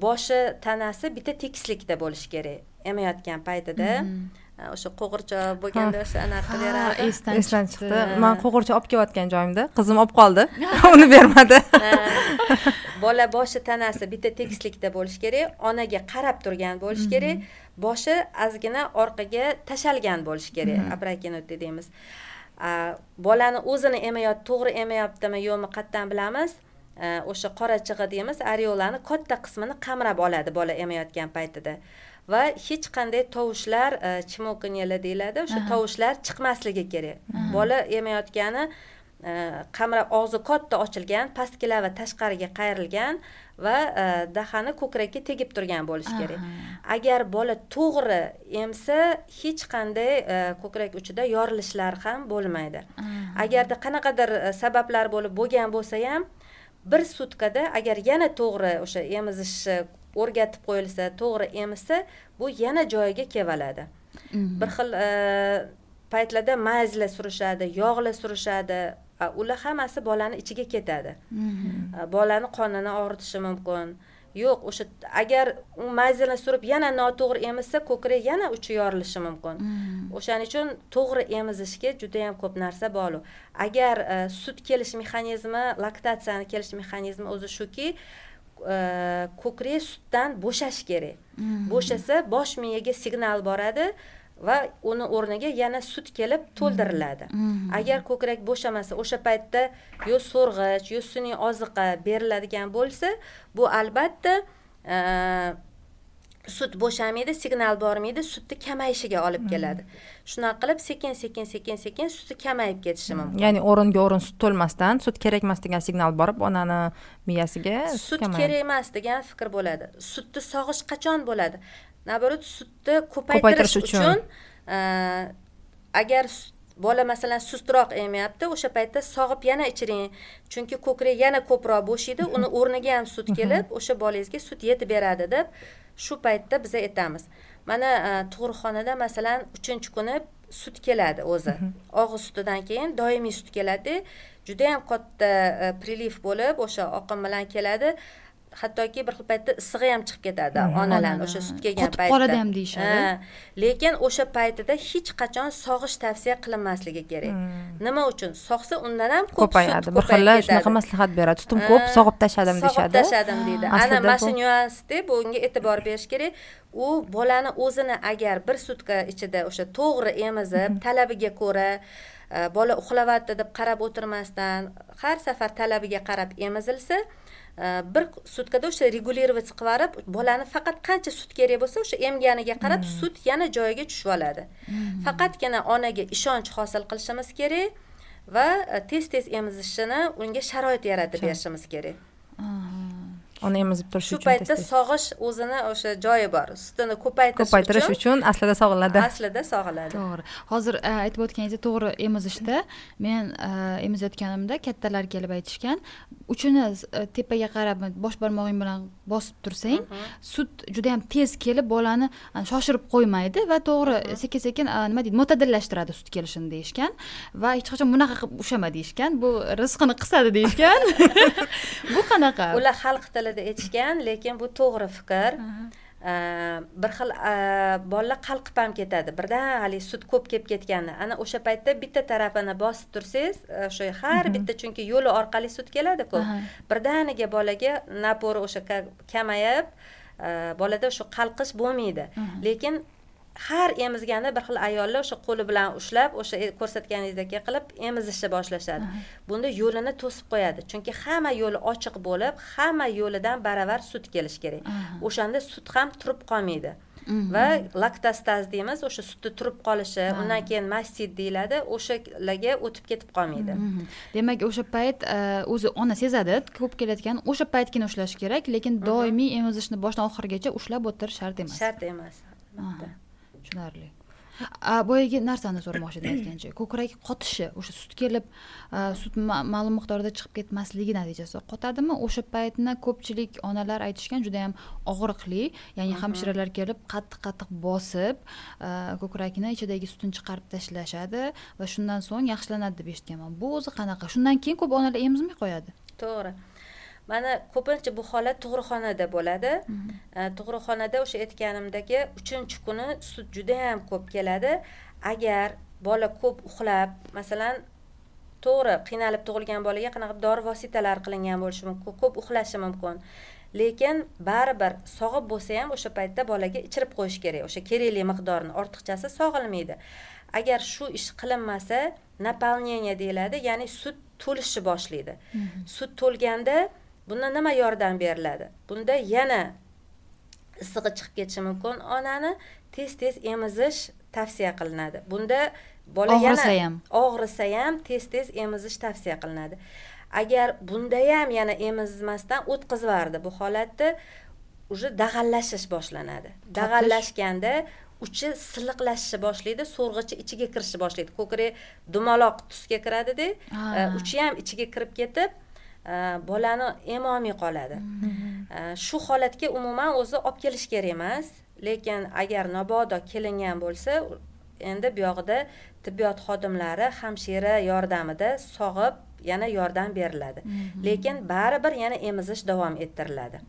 boshi tanasi bitta tekislikda bo'lishi kerak emayotgan paytida o'sha qo'g'irchoq bo'lganda o'sha anaqa beradi esdan esdan chiqdi. man qo'g'irchoq olib kelayotgan joyimda. Qizim olib qoldi. Uni bermadi. Bola boshi tanasi bitta tekislikda bo'lishi kerak onaga qarab turgan bo'lishi kerak boshi ozgina orqaga tashalgan bo'lishi kerak abrakinutli deymiz bolani o'zini emayot to'g'ri emayaptimi yo'qmi qayerdan bilamiz. O'sha qora chig'i deymiz areolani katta qismini qamrab oladi bola emayotgan paytida va hech qanday tovushlar e, chimokanyalar deyiladi. O'sha tovushlar chiqmasligi kerak. Bola emayotgani e, qamrab og'zi katta ochilgan pastki labi tashqariga qayrilgan va e, dahani ko'krakka tegib turgan bo'lishi kerak. Agar bola to'g'ri emsa hech qanday ko'krak uchida yorilishlar ham bo'lmaydi. Agarda qanaqadir sabablar bo'lib bo'lgan bo'lsa ham bir sutkada agar yana to'g'ri o'sha emizish o'rgatib qo'yilsa to'g'ri emizsa bu yana joyiga kelib mhm. bir xil e, paytlarda mayzlar surishadi yog'lar surishadi ular hammasi bolani ichiga ketadi mhm. bolani qonini og'ritishi mumkin yo'q o'sha agar u mayzani surib yana noto'g'ri emizsa ko'krak yana uchi yorilishi mumkin mhm. o'shaning uchun to'g'ri emizishga judayam ko'p narsa bor agar e, sut kelish mexanizmi laktatsiyani kelish mexanizmi o'zi shuki ko'krak sutdan bo'shashi kerak hmm. bo'shasa bosh miyaga signal boradi va uni o'rniga yana sut kelib to'ldiriladi hmm. Hmm. agar ko'krak bo'shamasa o'sha paytda yo so'rg'ich yo sun'iy oziqa beriladigan bo'lsa bu albatta sut bo'shamaydi signal bormaydi sutni kamayishiga olib keladi. Shunaqa qilib sekin sekin sekin sekin suti kamayib ketishi mumkin. Ya'ni o'ringa o'rin sut to'lmasdan sut kerak emas degan signal borib onani miyasiga sut kerak emas degan fikr bo'ladi. Sutni sog'ish qachon bo'ladi? Наоборот sutni ko'paytirish uchun. agar bola masalan sustroq emayapti o'sha paytda sog'ib yana ichiring. Chunki ko'krak yana ko'proq bo'shaydi uni o'rniga ham sut kelib o'sha bolangizga sut yetib beradi deb shu paytda biza aytamiz mana e, tug'ruqxonada masalan uchinchi kuni sut keladi o'zi. Og'iz sutidan keyin doimiy sut keladi. Judayam katta e, priliv bo'lib o'sha oqim bilan keladi hattoki bir xil paytda issig'i ham chiqib ketadi onalarni o'sha sut kelgan paytda qotib qoladi ham deyishadi. Lekin o'sha paytida hech qachon sog'ish tavsiya qilinmasligi kerak. Nima uchun? Sog'sa undan ham ko'payadi. bir xil shunaqa maslahat beradi. Sutim ko'p sog'ib tashladim deyishadi. sog'ib tashladim deydi. Ana mana shu nyuansda bunga e'tibor berish kerak. U bolani o'zini agar bir sutka ichida o'sha to'g'ri emizib talabiga ko'ra bola uxlayapti deb qarab o'tirmasdan har safar talabiga qarab emizilsa bir sutkada o'sha regulировать qilib yuborib bolani faqat qancha sut kerak bo'lsa o'sha emganiga qarab hmm. sut yana joyiga tushib oladi hmm. faqatgina onaga ishonch hosil qilishimiz kerak va e, tez tez emizishini unga sharoit yaratib berishimiz kerak uni emizib turish uchun shu paytda sog'ish o'zini o'sha joyi bor. Sutini ko'paytirish ko'paytirish uchun aslida sog'iladi aslida sog'iladi to'g'ri. Hozir e, aytib o'tganingizdek to'g'ri emizishda men e, emizayotganimda kattalar kelib aytishgan. Uchini e, tepaga qarab bosh barmog'ing bilan bosib tursang mhm. sut juda yam tez kelib bolani shoshirib qo'ymaydi va to'g'ri mhm. sekin sekin nima deydi mo'tadillashtiradi sut kelishini deyishgan va hech qachon bunaqa qilib ushlama deyishgan. Bu rizqini qisadi deyishgan. Bu qanaqa? Ular xalq tilida tilida aytishgan lekin bu to'g'ri fikr. Bir xil bolalar qalqib ham ketadi. Birdan haligi sut ko'p kelib ketganda ana o'sha paytda bitta tarafini bosib tursangiz o'sha har bitta chunki yo'li orqali sut keladiku birdaniga bolaga napori o'sha kamayib bolada o'sha qalqish bo'lmaydi. Lekin har emizganda bir xil ayollar o'sha qo'li bilan ushlab o'sha e, ko'rsatganingizdek qilib emizishni boshlashadi. Bunda yo'lini to'sib qo'yadi. Chunki hamma yo'li ochiq bo'lib hamma yo'lidan baravar sut kelishi kerak. O'shanda sut ham turib qolmaydi. Va laktostaz deymiz o'sha sutni turib qolishi undan keyin mastit deyiladi o'shalarga o'tib ketib qolmaydi. Demak o'sha payt e, o'zi ona sezadi ko'p kelayotgan o'sha paytgina ushlash kerak lekin doimiy emizishni boshidan oxirigacha ushlab o'tirish shart emas. Shart emas tushunarli. Boyagi narsani so'ramoqchi edim aytgancha. Ko'krak qotishi o'sha sut kelib sut ma'lum miqdorda chiqib ketmasligi natijasida qotadimi o'sha paytni ko'pchilik onalar aytishgan juda yam og'riqli. Ya'ni hamshiralar kelib qattiq qattiq bosib ko'krakni ichidagi sutini chiqarib tashlashadi va shundan so'ng yaxshilanadi deb eshitganman. Bu o'zi qanaqa? Shundan keyin ko'p onalar emizmay qo'yadi. To'g'ri mana ko'pincha bu holat tug'ruqxonada bo'ladi. Tug'ruqxonada o'sha aytganimdagi uchinchi kuni sut judayam ko'p keladi. Agar bola ko'p uxlab masalan to'g'ri qiynalib tug'ilgan bolaga qanaqa dori vositalari qilingan bo'lishi mumkin ko'p uxlashi mumkin. Lekin baribir sog'ib bo'lsa ham o'sha paytda bolaga ichirib qo'yish kerak o'sha kerakli miqdorni ortiqchasi sog'ilmaydi. Agar shu ish qilinmasa naполнение deyiladi ya'ni sut to'lishni boshlaydi. Sut to'lganda bunda nima yordam beriladi? Bunda yana issig'i chiqib ketishi mumkin. Onani tez tez emizish tavsiya qilinadi. Bunda bola og'risa ham og'risa ham tez tez emizish tavsiya qilinadi. Agar bunda ham yana emizmasdan o'tkazib yubordi bu holatda уже dag'allashish boshlanadi. Dag'allashganda uchi silliqlashishni boshlaydi so'rg'ichi ichiga kirishni boshlaydi. Ko'krak dumaloq tusga kiradida uchi ham ichiga kirib ketib bolani emolmay qoladi? Shu holatga umuman o'zi olib kelish kerak emas. Lekin agar mabodo kelingan bo'lsa endi buyog'ida tibbiyot xodimlari hamshira yordamida sog'ib yana yordam beriladi. Lekin baribir yana emizish davom ettiriladi.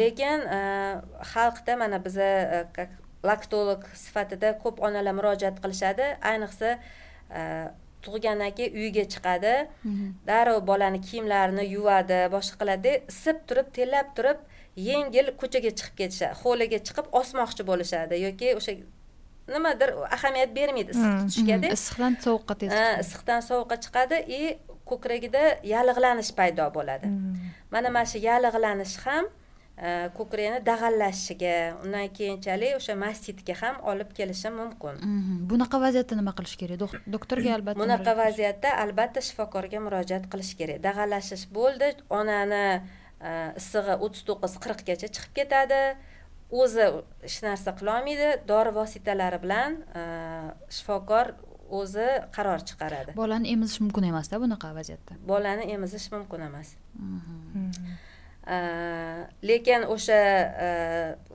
Lekin xalqda mana biza laktolog sifatida ko'p onalar murojaat qilishadi. Ayniqsa tug'gandan keyin uyiga chiqadi darrov bolani kiyimlarini yuvadi boshqa qiladi. Isib turib terlab turib yengil ko'chaga chiqib ketishadi. Hovliga chiqib osmoqchi bo'lishadi yoki o'sha nimadir ahamiyat bermaydi issiq tutishgada issiqdan sovuqqa tez issiqdan sovuqqa chiqadi и ko'kragida yallig'lanish paydo bo'ladi. Mana mana shu yallig'lanish ham ko'krakni dag'allashiga undan keyinchalik o'sha mastitga ham olib kelishi mumkin. Bunaqa vaziyatda nima qilish kerak? Doktorga albatta bunaqa vaziyatda albatta shifokorga murojaat qilish kerak. Dag'allashish bo'ldi onani issig'i o'ttiz to'qqiz qirqqacha chiqib ketadi. O'zi hech narsa qilolmaydi dori vositalari bilan shifokor o'zi qaror chiqaradi. Bolani emizish mumkin emasda bunaqa vaziyatda? Bolani emizish mumkin emas Э, lekin o'sha э,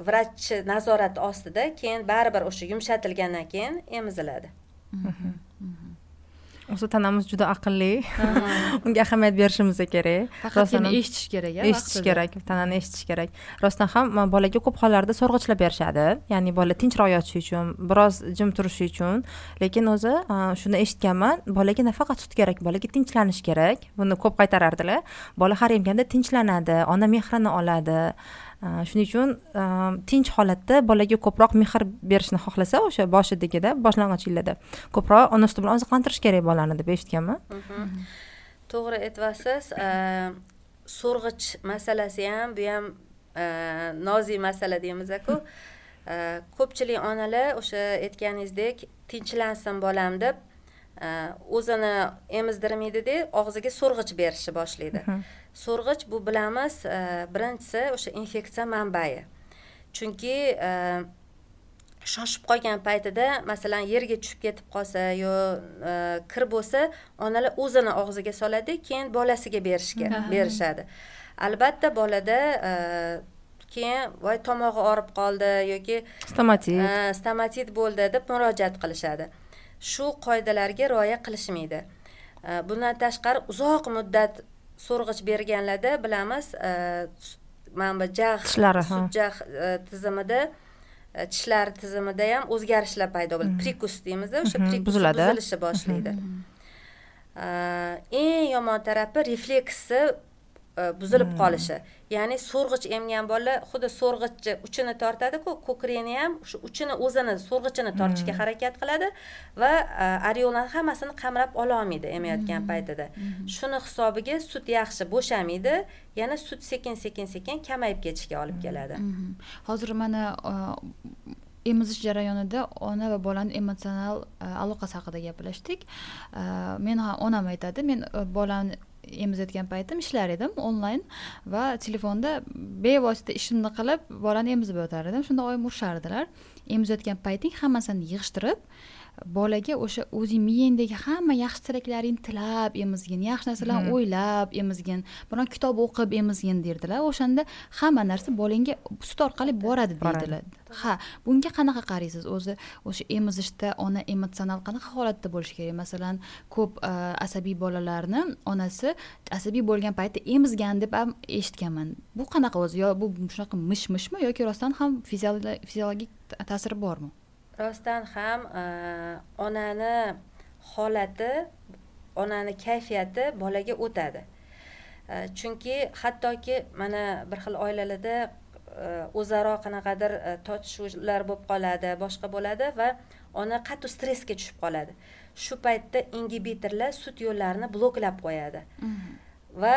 vrachni nazorati ostida keyin baribir o'sha yumshatilgandan keyin emiziladi. O'zi tanamiz juda aqlli. Unga ahamiyat berishimiz kerak. Faqatgina eshitish kerak eshitish kerak tanani eshitish kerak. Rostdan ham bolaga ko'p hollarda so'rg'ichlab berishadi. Ya'ni bola tinchroq yotishi uchun biroz jim turishi uchun. Lekin o'zi shuni eshitganman bolaga nafaqat sut kerak bolaga tinchlanish kerak. Buni ko'p qaytarardilar. Bola har emganda tinchlanadi ona mehrini oladi shuning uchun tinch holatda bolaga ko'proq mehr berishni xohlasa o'sha boshidagida boshlang'ich yillarda ko'proq ona suti bilan oziqlantirish kerak bolani deb eshitganman. To'g'ri aytyapsiz so'rg'ich masalasi ham bu ham nozik masala deymizaku ko'pchilik onalar o'sha aytganingizdek tinchlansin bolam deb o'zini emizdirmaydida og'ziga so'rg'ich berishni boshlaydi so'rg'ich bu bilamiz birinchisi o'sha infeksiya manbai. Chunki shoshib qolgan paytida masalan yerga tushib ketib qolsa yo kir bo'lsa onalar o'zini og'ziga soladi keyin bolasiga berishga berishadi. Albatta bolada keyin voy tomog'i og'rib qoldi yoki stomatit. stomatit bo'ldi deb murojaat qilishadi. Shu qoidalarga rioya qilishmaydi. Bundan tashqari uzoq muddat so'rg'ich berganlarda bilamiz mana bu jag' tishlari jag' tizimida tishlar tizimida ham o'zgarishlar paydo bo'ladi prikus deymiz o'sha prikus buzilishni boshlaydi. Eng yomon tarafi refleksi buzilib qolishi. Ya'ni so'rg'ich emgan bola xuddi so'rg'ichni uchini tortadiku ko'kragini ham shu uchini o'zini so'rg'ichini tortishga harakat qiladi va areolani hammasini qamrab ololmaydi emayotgan paytida. Shuni hisobiga sut yaxshi bo'shamaydi yana sut sekin sekin sekin kamayib ketishiga olib keladi. Hozir mana emizish jarayonida ona va bolani emotsional aloqasi haqida gaplashdik. Meni ham onam aytadi men bolani emizayotgan paytim ishlar edim onlayn va telefonda bevosita ishimni qilib bolani emizib yotar edim shunda oyim urishardilar. Emizayotgan payting hammasini yig'ishtirib bolaga o'sha o'zing miyangdagi hamma yaxshi tilaklaringni tilab emizgin yaxshi narsalarni o'ylab emizgin biron kitob o'qib emizgin derdilar. O'shanda hamma narsa bolangga sut orqali boradi deydilar ha bunga qanaqa qaraysiz? O'zi o'sha emizishda ona emotsional qanaqa holatda bo'lishi kerak? Masalan ko'p asabiy bolalarni onasi asabiy bo'lgan paytda emizgan deb ham eshitganman. Bu qanaqa o'zi? Yo bu shunaqa mish mishmi yoki rostdan ham fiziologik ta'siri bormi rostdan ham e, onani holati onani kayfiyati bolaga o'tadi. E, chunki hattoki mana bir xil oilalarda e, o'zaro qanaqadir tortishuvlar bo'lib qoladi boshqa bo'ladi va ona qattiq stressga tushib qoladi. Shu paytda ingibitorlar sut yo'llarini bloklab qo'yadi. Mm-hmm. Va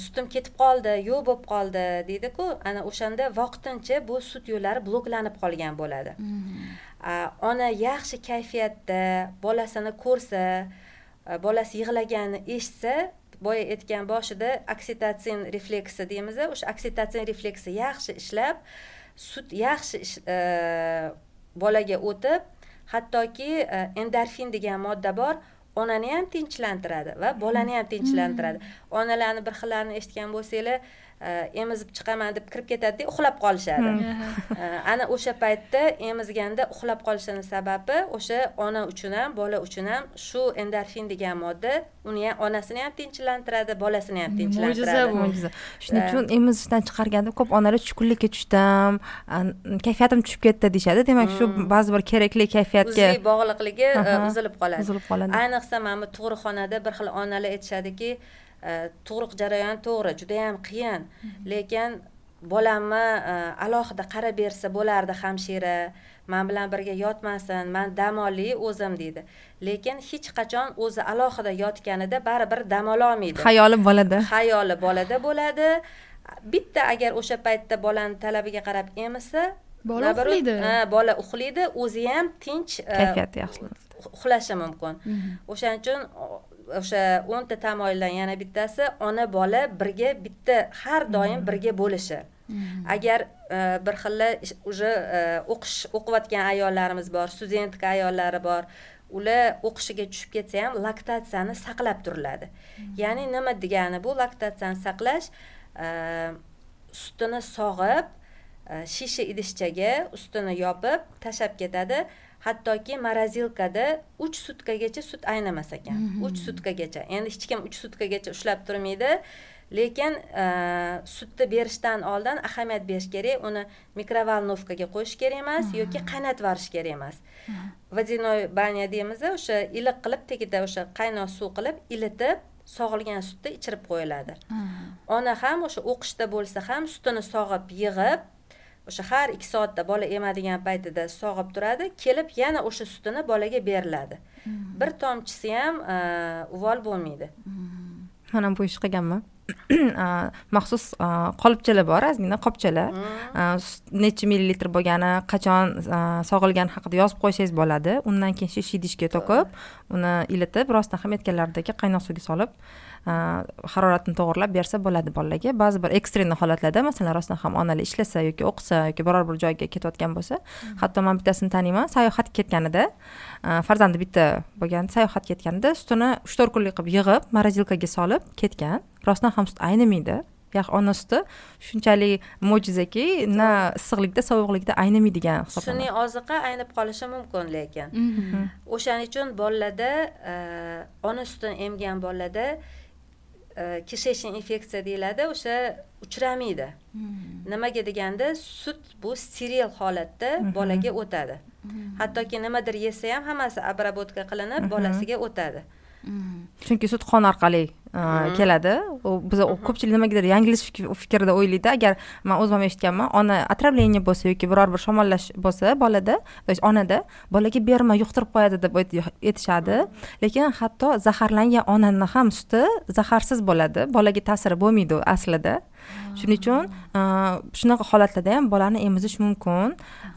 sutim ketib qoldi yo'q bo'lib qoldi deydiku ana o'shanda vaqtincha bu sut yo'llari bloklanib qolgan bo'ladi mm-hmm. ona yaxshi kayfiyatda bolasini ko'rsa bolasi yig'laganini eshitsa boya aytgan boshida oksitatsin refleksi deymiz o'sha oksitatsin refleksi yaxshi ishlab sut yaxshi bolaga o'tib hattoki endorfin degan modda bor onani ham tinchlantiradi va bolani ham tinchlantiradi hmm. onalarni bir xillarini eshitgan bo'lsanglar emizib chiqaman deb kirib ketadida uxlab qolishadi ana o'sha paytda emizganda uxlab qolishini sababi o'sha ona uchun ham bola uchun ham shu endorfin degan modda uni ham onasini ham tinchlantiradi bolasini ham tinchlantiradi mo'jiza bu mo'jiza shuning uchun emizishdan chiqarganda ko'p onalar tushkunlikka tushdim kayfiyatim tushib ketdi deyishadi demak shu ba'zi bir kerakli kayfiyatga bog'liqligi uzilib qoladi uzilib qoladi ayniqsa mana bu tug'ruqxonada bir xil onalar aytishadiki tug'ruq jarayoni to'g'ri judayam qiyin. Lekin bolamni e, alohida qarab bersa bo'lardi hamshira. Man bilan birga yotmasin man dam olay o'zim deydi. Lekin hech qachon o'zi alohida yotganida baribir dam ololmaydi xayoli bolada xayoli bolada bo'ladi. Bitta agar o'sha paytda bolani talabiga qarab emizsa bola uxlaydi bola uxlaydi o'zi ham tinch e, kayfiyati yaxshi uxlashi mumkin. Mhm. o'shaning uchun o'sha o'nta tamoyildan yana bittasi ona bola birga bitta har doim hmm. birga bo'lishi hmm. agar e, bir xilla уже e, o'qish o'qiyotgan ayollarimiz bor studentka ayollari bor ular o'qishiga tushib ketsa ham laktatsiyani saqlab turiladi hmm. ya'ni nima degani bu laktatsiyani saqlash e, sutini sog'ib shisha idishchaga ustini yopib tashlab ketadi hattoki morozilkada uch sutkagacha sut aynamas ekan. Mhm. uch sutkagacha. Endi hech kim uch sutkagacha ushlab turmaydi. Lekin e, sutni berishdan oldin ahamiyat berish kerak. Uni mikrovolnovkaga qo'yish kerak emas mhm. yoki qaynatib yuborish kerak emas. Водяной mhm. banya deymiz o'sha iliq qilib tagida o'sha qaynoq suv qilib ilitib sog'ilgan sutni ichirib qo'yiladi. Ona ham o'sha o'qishda bo'lsa ham sutini sog'ib yig'ib o'sha har ikki soatda bola emadigan paytida sog'ib turadi kelib yana o'sha sutini bolaga beriladi hmm. bir tomchisi ham uvol bo'lmaydi hmm. man ham bu ish qilganman maxsus qolipchalar bor ozgina qopchalar hmm. necha millilitr bo'lgani qachon sog'ilgani haqida yozib qo'ysangiz bo'ladi undan keyin shu idishga to'kib uni ilitib rostdan ham aytganlaridek qaynoq suvga solib haroratini to'g'irlab bersa bo'ladi bolalarga. Ba'zi bir ekstrенный holatlarda masalan rostdan ham onalar ishlasa yoki o'qisa yoki biror bir joyga ketayotgan bo'lsa hmm. hatto man bittasini taniyman sayohatga ketganida farzandi bitta bo'lgan sayohatga ketganida sutini uch to'rt kunlik qilib yig'ib morozilkaga solib ketgan. Rostdan ham sut aynimaydi ona suti shunchalik mo'jizaki na issiqlikda sovuqlikda aynamaydigan hisoblanadi. Sun'iy oziqa aynib qolishi mumkin lekin mhm. o'shaning uchun bolalarda ona sutini emgan bolalarda kишечный infeksiya deyiladi o'sha uchramaydi hmm. nimaga deganda sut bu steril holatda mhm. bolaga o'tadi hmm. hattoki nimadir yesa ham hammasi обработка qilinib mhm. bolasiga o'tadi chunki sut qon orqali keladi. Biz ko'pchilik nimagadir yanglish fikrda o'ylaydi. Agar man o'zim ham eshitganman ona отравление bo'lsa yoki biror bir shamollash bo'lsa bolada то есть onada bolaga berma yuqtirib qo'yadi deb aytishadi. Lekin hatto zaharlangan onani ham suti zaharsiz bo'ladi. Bolaga ta'siri bo'lmaydi aslida. Shuning uchun shunaqa holatlarda ham bolani emizish mumkin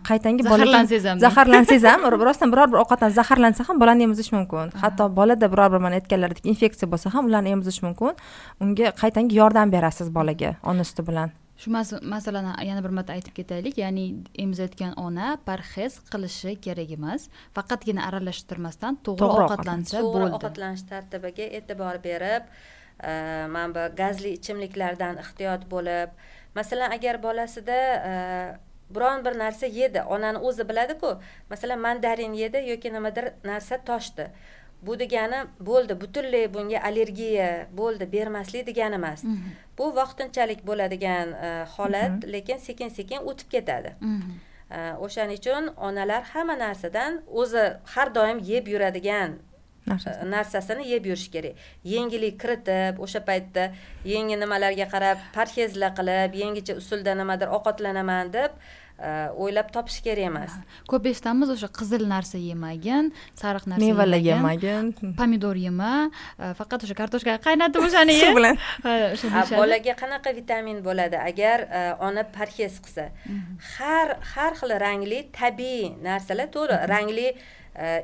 qaytangi zaharlansangiz ham zaharlansangiz ham rostdan biror bir ovqatdan zaharlansa ham bolani emizish mumkin. Hatto bolada biror bir mana aytganlaridek infeksiya bo'lsa ham ularni emizish mumkin. Unga qaytangi yordam berasiz bolaga ona suti bilan. Shu masalani yana bir marta aytib ketaylik. Ya'ni emizayotgan ona parhez qilishi kerak emas faqatgina aralashtirmasdan to'g'ri ovqatlansa bo'ldi to'g'ri ovqatlanish tartibiga e'tibor berib e, mana bu gazli ichimliklardan ehtiyot bo'lib masalan agar bolasida e, biron bir narsa yedi onani o'zi biladiku masalan mandarin yedi yoki nimadir narsa toshdi bu degani bo'ldi butunlay bunga allergiya bo'ldi bermaslik degani emas mhm. bu vaqtinchalik bo'ladigan e, holat mhm. lekin sekin sekin o'tib ketadi mhm. e, o'shaning uchun onalar hamma narsadan o'zi har doim yeb yuradigan narsasini yeb yurish kerak. Yengillik kiritib o'sha paytda yengil nimalarga qarab parhezlar qilib yangicha usulda nimadir ovqatlanaman deb o'ylab topish kerak emas. Ko'p eshitamiz o'sha qizil narsa yemagin sariq narsa mevalar yemagin pomidor yema faqat o'sha kartoshkani qaynatib o'shani ye suv bilan. Bolaga qanaqa vitamin bo'ladi? Agar ona parhez qilsa. Mhm. har har xil rangli tabiiy narsalar to'g'ri. Rangli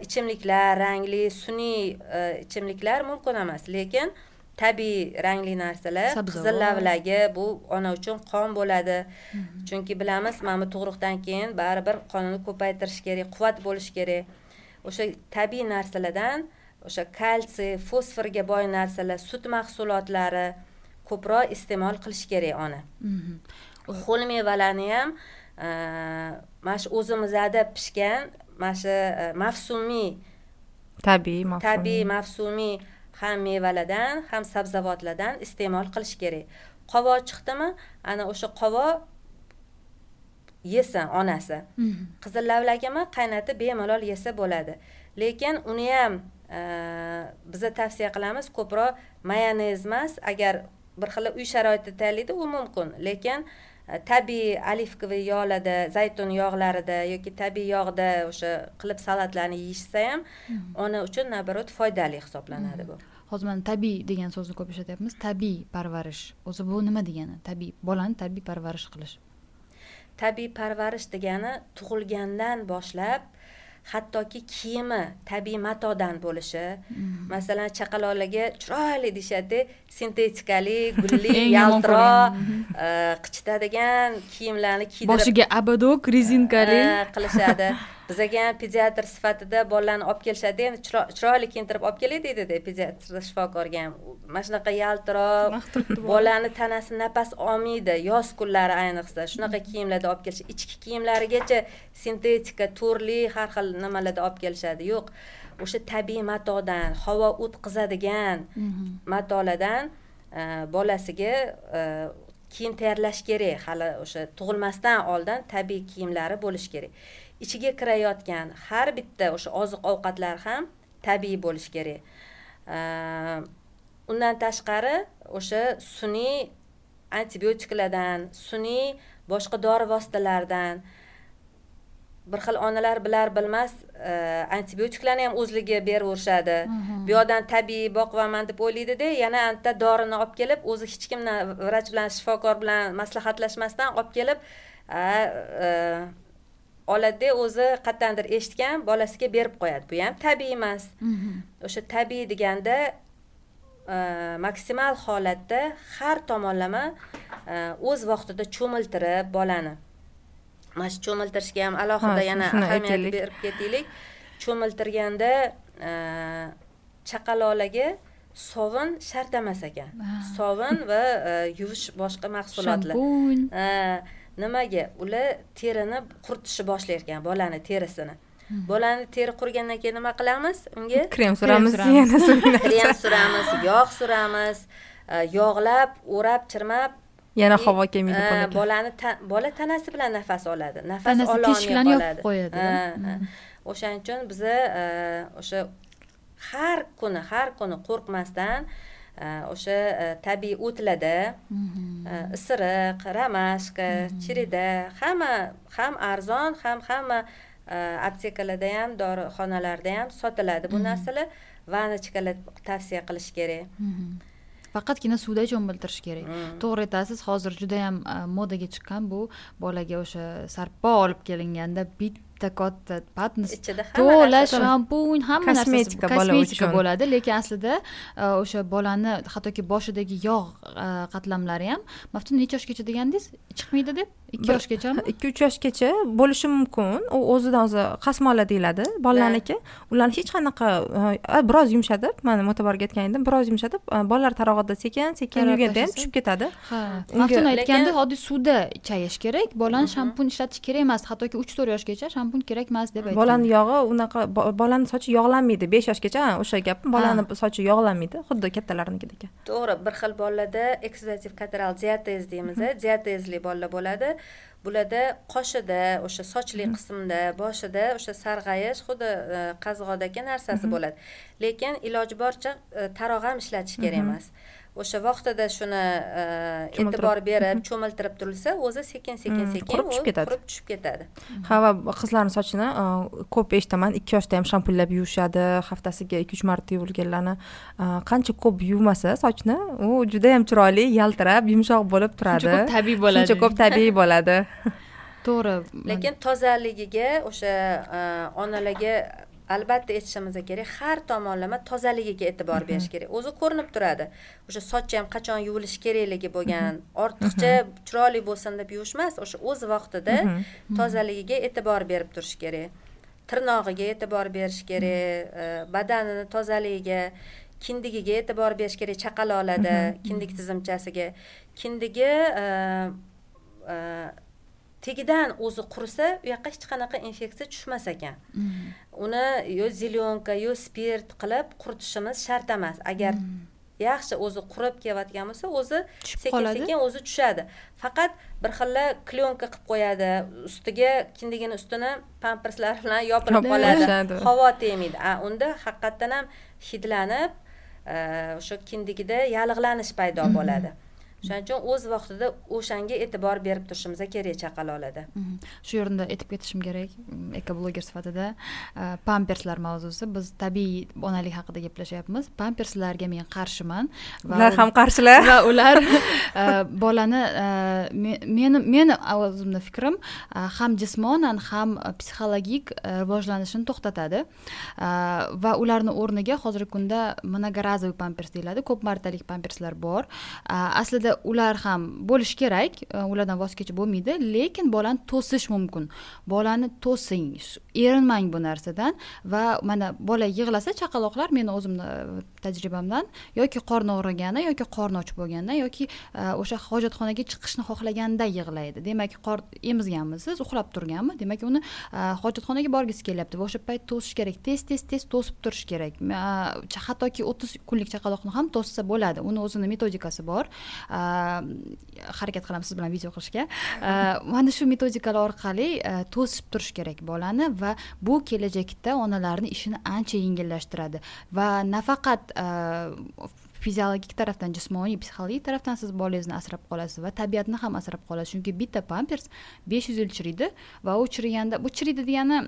ichimliklar rangli sun'iy ichimliklar mumkin emas. Lekin tabiiy rangli narsalar qizil lavlagi bu ona uchun qon bo'ladi. Mhm. chunki bilamiz mana bu tug'ruqdan keyin baribir qonni ko'paytirish kerak quvvat bo'lishi kerak. O'sha tabiiy narsalardan o'sha kalsiy fosforga boy narsalar sut mahsulotlari ko'proq iste'mol qilish kerak ona. Ho'l mevalarni ham e, mana shu o'zimizda pishgan mana shu e, mavsumiy. Tabiiy tabiiy mavsumiy ham mevalardan ham sabzavotlardan iste'mol qilish kerak. Qovoq chiqdimi? Ana o'sha qovoq yesin onasi. Mhm. qizil lavlagimi? Qaynatib bemalol yesa bo'ladi. Lekin uni ham e, biza tavsiya qilamiz ko'proq mayonez emas agar bir xil uy sharoitida tayyorlaydi u mumkin. Lekin tabiiy olivkoviy yog'larda zaytun yog'larida yoki tabiiy yog'da o'sha qilib salatlarni yeyishsa ham mhm. ona uchun наоборот foydali hisoblanadi bu. Hozir mana tabiiy degan so'zni ko'p ishlatyapmiz tabiiy parvarish. O'zi bu nima degani? Tabiiy bolani tabiiy parvarish qilish. Tabiiy parvarish degani tug'ilgandan boshlab hattoki kiyimi tabiiy matodan bo'lishi. Mm. masalan chaqaloqlarga chiroyli deyishadida sintetikali gulli yaltiroq e, qichitadigan kiyimlarni kiydirib boshiga abadok rezinkali qilishadi bizaga ham pediatr sifatida bolalarni olib kelishadi endi chiroyli kiyintirib olib kelay deydida pediatr shifokorga ham. Mana shunaqa yaltiroq bolani tanasi nafas olmaydi. Yoz kunlari ayniqsa. Shunaqa kiyimlarda olib kelish ichki kiyimlarigacha sintetika turli har xil nimalarda olib kelishadi. Yo'q o'sha tabiiy matodan havo o'tkazadigan mhm. matolardan e, bolasiga e, kiyim tayyorlash kerak. Hali o'sha tug'ilmasdan oldin tabiiy kiyimlari bo'lishi kerak ichiga kirayotgan har bitta o'sha oziq ovqatlar ham tabiiy bo'lishi kerak. Undan tashqari o'sha sun'iy antibiotiklardan sun'iy boshqa dori vositalaridan bir xil onalar bilar bilmas antibiotiklarni ham o'zligi beraverishadi bu yoqdan tabiiy boqaman deb o'ylaydida yana anta dorini olib kelib o'zi hech kim vrach bilan shifokor bilan maslahatlashmasdan olib kelib oladida o'zi qayerdandir eshitgan bolasiga berib qo'yadi. Bu ham tabiiy emas. Mhm. o'sha tabiiy deganda e, maksimal holatda har tomonlama e, o'z vaqtida cho'miltirib bolani. Mana shu cho'miltirishga ham alohida yana ahamiyat berib ketaylik. Cho'miltirganda e, chaqaloqlarga sovun shart emas ekan. Sovun va yuvish boshqa mahsulotlar. Shampun nimaga? Ular terini quritishni boshlar ekan bolani terisini. Hmm. bolani teri qurigandan keyin nima qilamiz? Unga krem suramiz yana krem suramiz yog' suramiz e, yog'lab o'rab chirmab. Yana havo kelmaydi bolani bola tanasi bilan nafas oladi. Nafas ololmay qoladi. qo'yadi. Hmm. o'shaning uchun biza e, o'sha har kuni har kuni qo'rqmasdan o'sha tabiiy o'tlarda isiriq ramashka chirida hamma ham arzon ham hamma aptekalarda ham dorixonalarda ham sotiladi bu narsalar vanichkalar tavsiya qilish kerak. Faqatgina suvda cho'miltirish kerak. To'g'ri aytasiz hozir judayam modaga chiqqan bu bolaga o'sha sarpo olib kelinganda bitta katta patnis ichida to'la shampun hamma narsasi Kosmetika bola kosmetika uchun. bo'ladi lekin aslida o'sha bolani hattoki boshidagi yog' qatlamlari ham maftun necha yoshgacha degandingiz chiqmaydi deb ikki yoshgachami ikki uch yoshgacha bo'lishi mumkin u o'zidan o'zi qasmola deyiladi bolalarniki ularni hech qanaqa biroz yumshatib mana mo'tabarga aytgan edim biroz yumshatib bolalar tarovada sekin sekin yuganda ham tushib ketadi ha maftun aytganda oddiy suvda chayish kerak bolani shampun ishlatish kerak emas hattoki uch to'rt yoshgacha shampun kerak emas deb aytgan bolani yog'i unaqa bo- bolani sochi yog'lanmaydi. Besh yoshgacha ha, o'sha gap. Bolani sochi yog'lanmaydi. Xuddi kattalarnikidek to'g'ri bir xil bolalarda eksudativ kateral diatez deymiz diatezli bolalar bo'ladi. Bularda qoshida o'sha sochli qismda boshida o'sha sarg'ayish xuddi e, qazg'odagi narsasi bo'ladi. Lekin iloji boricha e, taroq ham ishlatish kerak emas o'sha vaqtida shuni e, e'tibor berib cho'miltirib turilsa o'zi sekin sekin Mhm. sekin Qurib tushib ketadi. qurib tushib ketadi. Ha va qizlarni sochini e, ko'p eshitaman. Ikki yoshda ham shampunlab yuvishadi. Haftasiga ikki uch marta yuvilganlarni e, qancha ko'p yuvmasa sochni u juda yam chiroyli yaltirab yumshoq bo'lib turadi. shuncha ko'p tabiiy bo'ladi. Shuncha ko'p tabiiy bo'ladi. To'g'ri. Lekin tozaligiga o'sha onalarga albatta aytishimiz kerak har tomonlama tozaligiga e'tibor berish kerak. O'zi ko'rinib turadi. O'sha sochi ham qachon yuvilishi kerakligi bo'lgan ortiqcha chiroyli bo'lsin deb yuvish emas o'sha o'z vaqtida tozaligiga e'tibor berib turish kerak. Tirnog'iga e'tibor berish kerak e, badanini tozaligiga kindigiga e'tibor berish kerak chaqaloqlarda kindik tizimchasiga. Kindigi e, e, tagidan o'zi qurisa u yoqqa hech qanaqa infeksiya tushmas ekan. Uni yo zelionka yo spirt qilib quritishimiz shart emas. Agar yaxshi o'zi qurib kelayotgan bo'lsa o'zi sekin sekin o'zi tushadi. Faqat bir xilla klyonka qilib qo'yadi. Ustiga kindigini ustini pamperslar bilan yopilib qoladi. havo tegmaydi a unda haqiqatdan ham hidlanib e, o'sha kindigida yallig'lanish paydo bo'ladi shuning uchun o'z vaqtida o'shanga e'tibor berib turishimiz kerak chaqaloqlarda Mhm. shu yerda aytib ketishim kerak ekobloger sifatida e, pamperslar mavzusi. Biz tabiiy onalik haqida gaplashyapmiz. Pamperslarga men qarshiman va ular ham qarshilar. va ular e, bolani e, me- meni meni o'zimni fikrim ham jismonan ham psixologik rivojlanishini to'xtatadi. Va ularni o'rniga hozirgi kunda mnogorazовый pampers deyiladi ko'p martalik pamperslar bor. Aslida ular ham bo'lishi kerak. E, ulardan voz kechib bo'lmaydi. Lekin bolani to'sish mumkin. Bolani to'sing erinmang bu narsadan va mana bola yig'lasa chaqaloqlar meni o'zimni tajribamdan yoki qorni og'rigani yoki qorni och bo'lganda yoki e, o'sha hojatxonaga chiqishni xohlaganda yig'laydi. Demak qor emizganmisiz uxlab turganmi? Demak uni e, hojatxonaga borgisi kelyapti. Va o'sha payt to'sish kerak tez tez tez to'sib turish kerak. E, hattoki o'ttiz kunlik chaqaloqni ham to'ssa bo'ladi. Uni o'zini metodikasi bor. Harakat qilamiz siz bilan video qilishga. Mana shu metodikalar orqali to'sib turish kerak bolani va bu kelajakda onalarni ishini ancha yengillashtiradi. Va nafaqat fiziologik tarafdan jismoniy psixologik tarafdan siz bolangizni asrab qolasiz va tabiatni ham asrab qolasiz chunki bitta pampers besh yuz yil chiriydi va u chiriganda bu chiriydi degani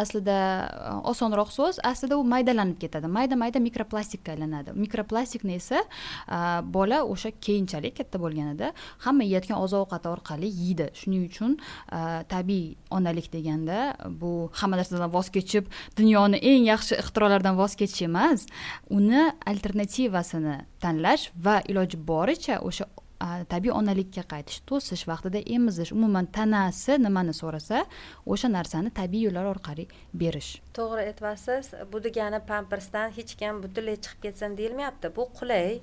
aslida e, osonroq so'z. Aslida u maydalanib ketadi. Mayda mayda mikroplastikka aylanadi. Mikroplastikni esa e, bola o'sha keyinchalik katta bo'lganida hamma yeyotgan oziq ovqat orqali yeydi. Shuning uchun e, tabiiy onalik deganda bu hamma narsadan voz kechib dunyoni eng yaxshi ixtirolardan voz kechish emas. Uni alternativasini tanlash va iloji boricha o'sha tabiiy onalikka qaytish to'sish vaqtida emizish umuman tanasi nimani so'rasa o'sha narsani tabiiy yo'llar orqali berish. To'g'ri aytyapsiz bu degani pampersdan hech kim butunlay chiqib ketsin deyilmayapti bu qulay.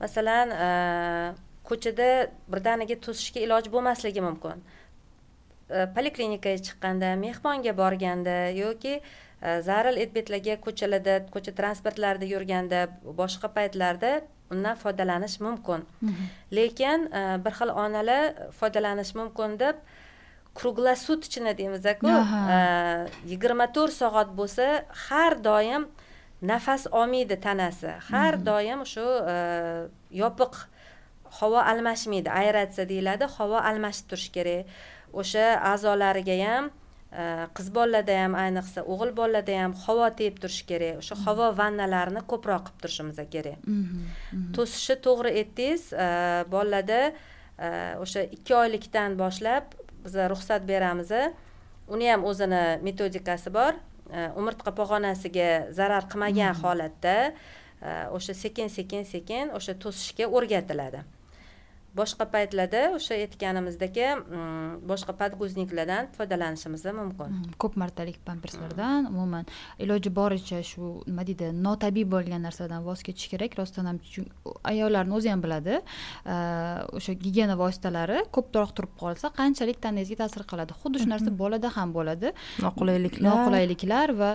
Masalan e, ko'chada birdaniga to'sishga iloji bo'lmasligi mumkin. E, poliklinikaga chiqqanda mehmonga borganda yoki e, zaril et betlarga ko'chalarda ko'cha transportlarida yurganda boshqa paytlarda undan foydalanish mumkin. Lekin e, bir xil onalar foydalanish mumkin deb kруглосуточно deymiz-ku Aha. yigirma to'rt soat bo'lsa har doim nafas olmaydi tanasi. Har doim shu e, yopiq havo almashmaydi. Aeratsiya deyiladi havo almashib turishi kerak. O'sha a'zolariga ham qiz bolalarda ham ayniqsa o'g'il bolalarda ham havo tegib turishi kerak. O'sha havo vannalarini ko'proq qilib turishimiz kerak. To'sishni to'g'ri aytdingiz bolalarda o'sha ikki oylikdan boshlab biz ruxsat beramiz. Uni ham o'zini metodikasi bor. Umurtqa pog'onasiga zarar qilmagan holatda o'sha sekin sekin sekin o'sha to'sishga o'rgatiladi boshqa paytlarda o'sha aytganimizdek mm, boshqa podguzniklardan foydalanishimiz mumkin. Hmm, ko'p martalik pamperslardan umuman iloji boricha shu nima deydi notabiiy bo'lgan narsalardan voz kechish kerak. Rostdan ham ayollarni o'zi ham biladi. O'sha gigiyena vositalari ko'proq turib qolsa qanchalik tanangizga ta'sir qiladi? Xuddi shu narsa bolada ham bo'ladi. Noqulayliklar. Noqulayliklar va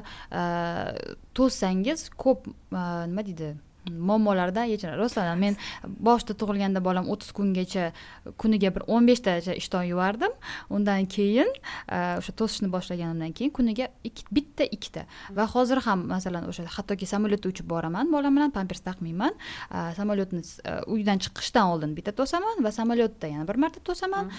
to'ssangiz ko'p nima deydi muammolardan yechiladi. Rostdan men boshida tug'ilganda bolam o'ttiz kungacha kuniga bir o'n beshtacha ishton yuvardim. Undan keyin e, o'sha to'sishni boshlaganimdan keyin kuniga bitta ikkita. Va hozir ham masalan o'sha hattoki samolyotda uchib boraman bolam bilan pampers taqmayman. E, samolyotni e, uydan chiqishdan oldin bitta to'saman va samolyotda yana bir marta to'saman.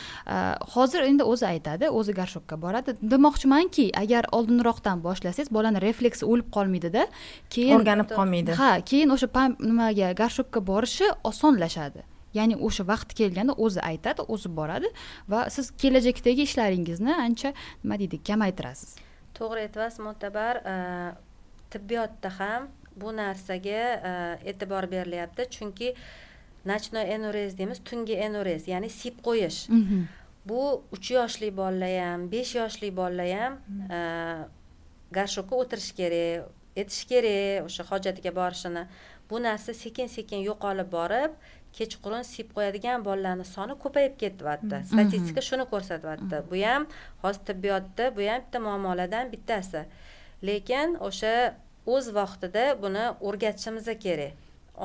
Hozir endi o'zi aytadi o'zi garshokka boradi. Demoqchimanki agar oldinroqdan boshlasangiz bolani refleksi o'lib qolmaydida keyin o'rganib qolmaydi. Ha keyin o'sha nimaga garshokka borishi osonlashadi. Ya'ni o'sha vaqti kelganda o'zi aytadi o'zi boradi va siz kelajakdagi ishlaringizni ancha nima deydi kamaytirasiz. To'g'ri aytyapsiz mo'tabar tibbiyotda ham bu narsaga e'tibor berilyapti. Chunki ночной энурез deymiz tungi энурез ya'ni siyib qo'yish. Mhm. bu uch yoshli bolalar ham besh yoshli bolalar ham garshokka o'tirishi kerak aytish kerak o'sha hojatiga borishini bu narsa sekin sekin yo'qolib borib kechqurun siyib qo'yadigan bolalarni soni ko'payib ketyapti mm-hmm. statistika shuni ko'rsatyapti bu ham hozir tibbiyotda bu ham bitta muammolardan bittasi. Lekin o'sha o'z vaqtida buni o'rgatishimiz kerak.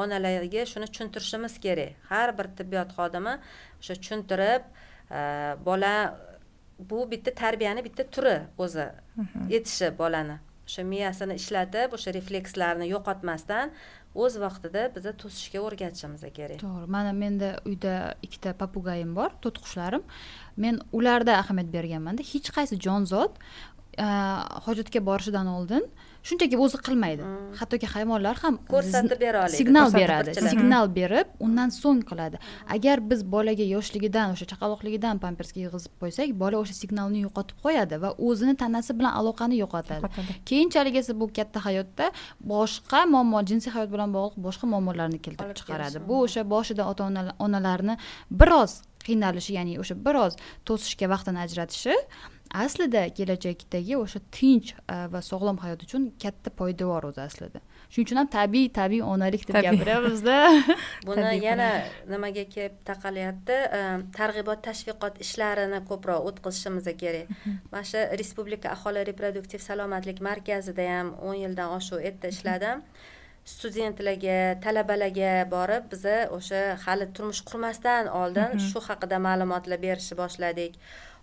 Onalarga shuni tushuntirishimiz kerak. Har bir tibbiyot xodimi o'sha tushuntirib e, bola bu bitta tarbiyani bitta turi o'zi mm-hmm. etishi bolani. O'sha miyasini ishlatib o'sha reflekslarni yo'qotmasdan o'z vaqtida biza to'sishga o'rgatishimiz kerak to'g'ri mana menda uyda ikkita papugayim bor to'tiqushlarim. Men ularda ahamiyat berganmanda hech qaysi jonzot hojatga borishidan oldin shunchaki o'zi qilmaydi. Mm. hattoki hayvonlar ham ko'rsatib bera oladi signal beradi signal berib undan so'ng qiladi. Agar biz bolaga yoshligidan o'sha chaqaloqligidan pampersga yig'izib qo'ysak bola o'sha signalni yo'qotib qo'yadi va o'zini tanasi bilan aloqani yo'qotadi. Keyinchalik esa bu katta hayotda boshqa muammo jinsiy hayot bilan bog'liq boshqa muammolarni keltirib chiqaradi. bu o'sha boshida ota onalarni biroz qiynalishi ya'ni o'sha biroz to'sishga vaqtini ajratishi aslida kelajakdagi o'sha tinch e, va sog'lom hayot uchun katta poydevor o'zi aslida. Shuning uchun ham tabiiy tabiiy onalik deb gapiryapmizda buni yana nimaga kelib taqalyapti? E, targ'ibot tashviqot ishlarini ko'proq o'tkazishimiz kerak. Mhm. mana shu respublika aholi reproduktiv salomatlik markazida ham o'n yildan oshiq u yerda ishladim studentlarga talabalarga borib biza o'sha hali turmush qurmasdan oldin mhm. shu haqida ma'lumotlar berishni boshladik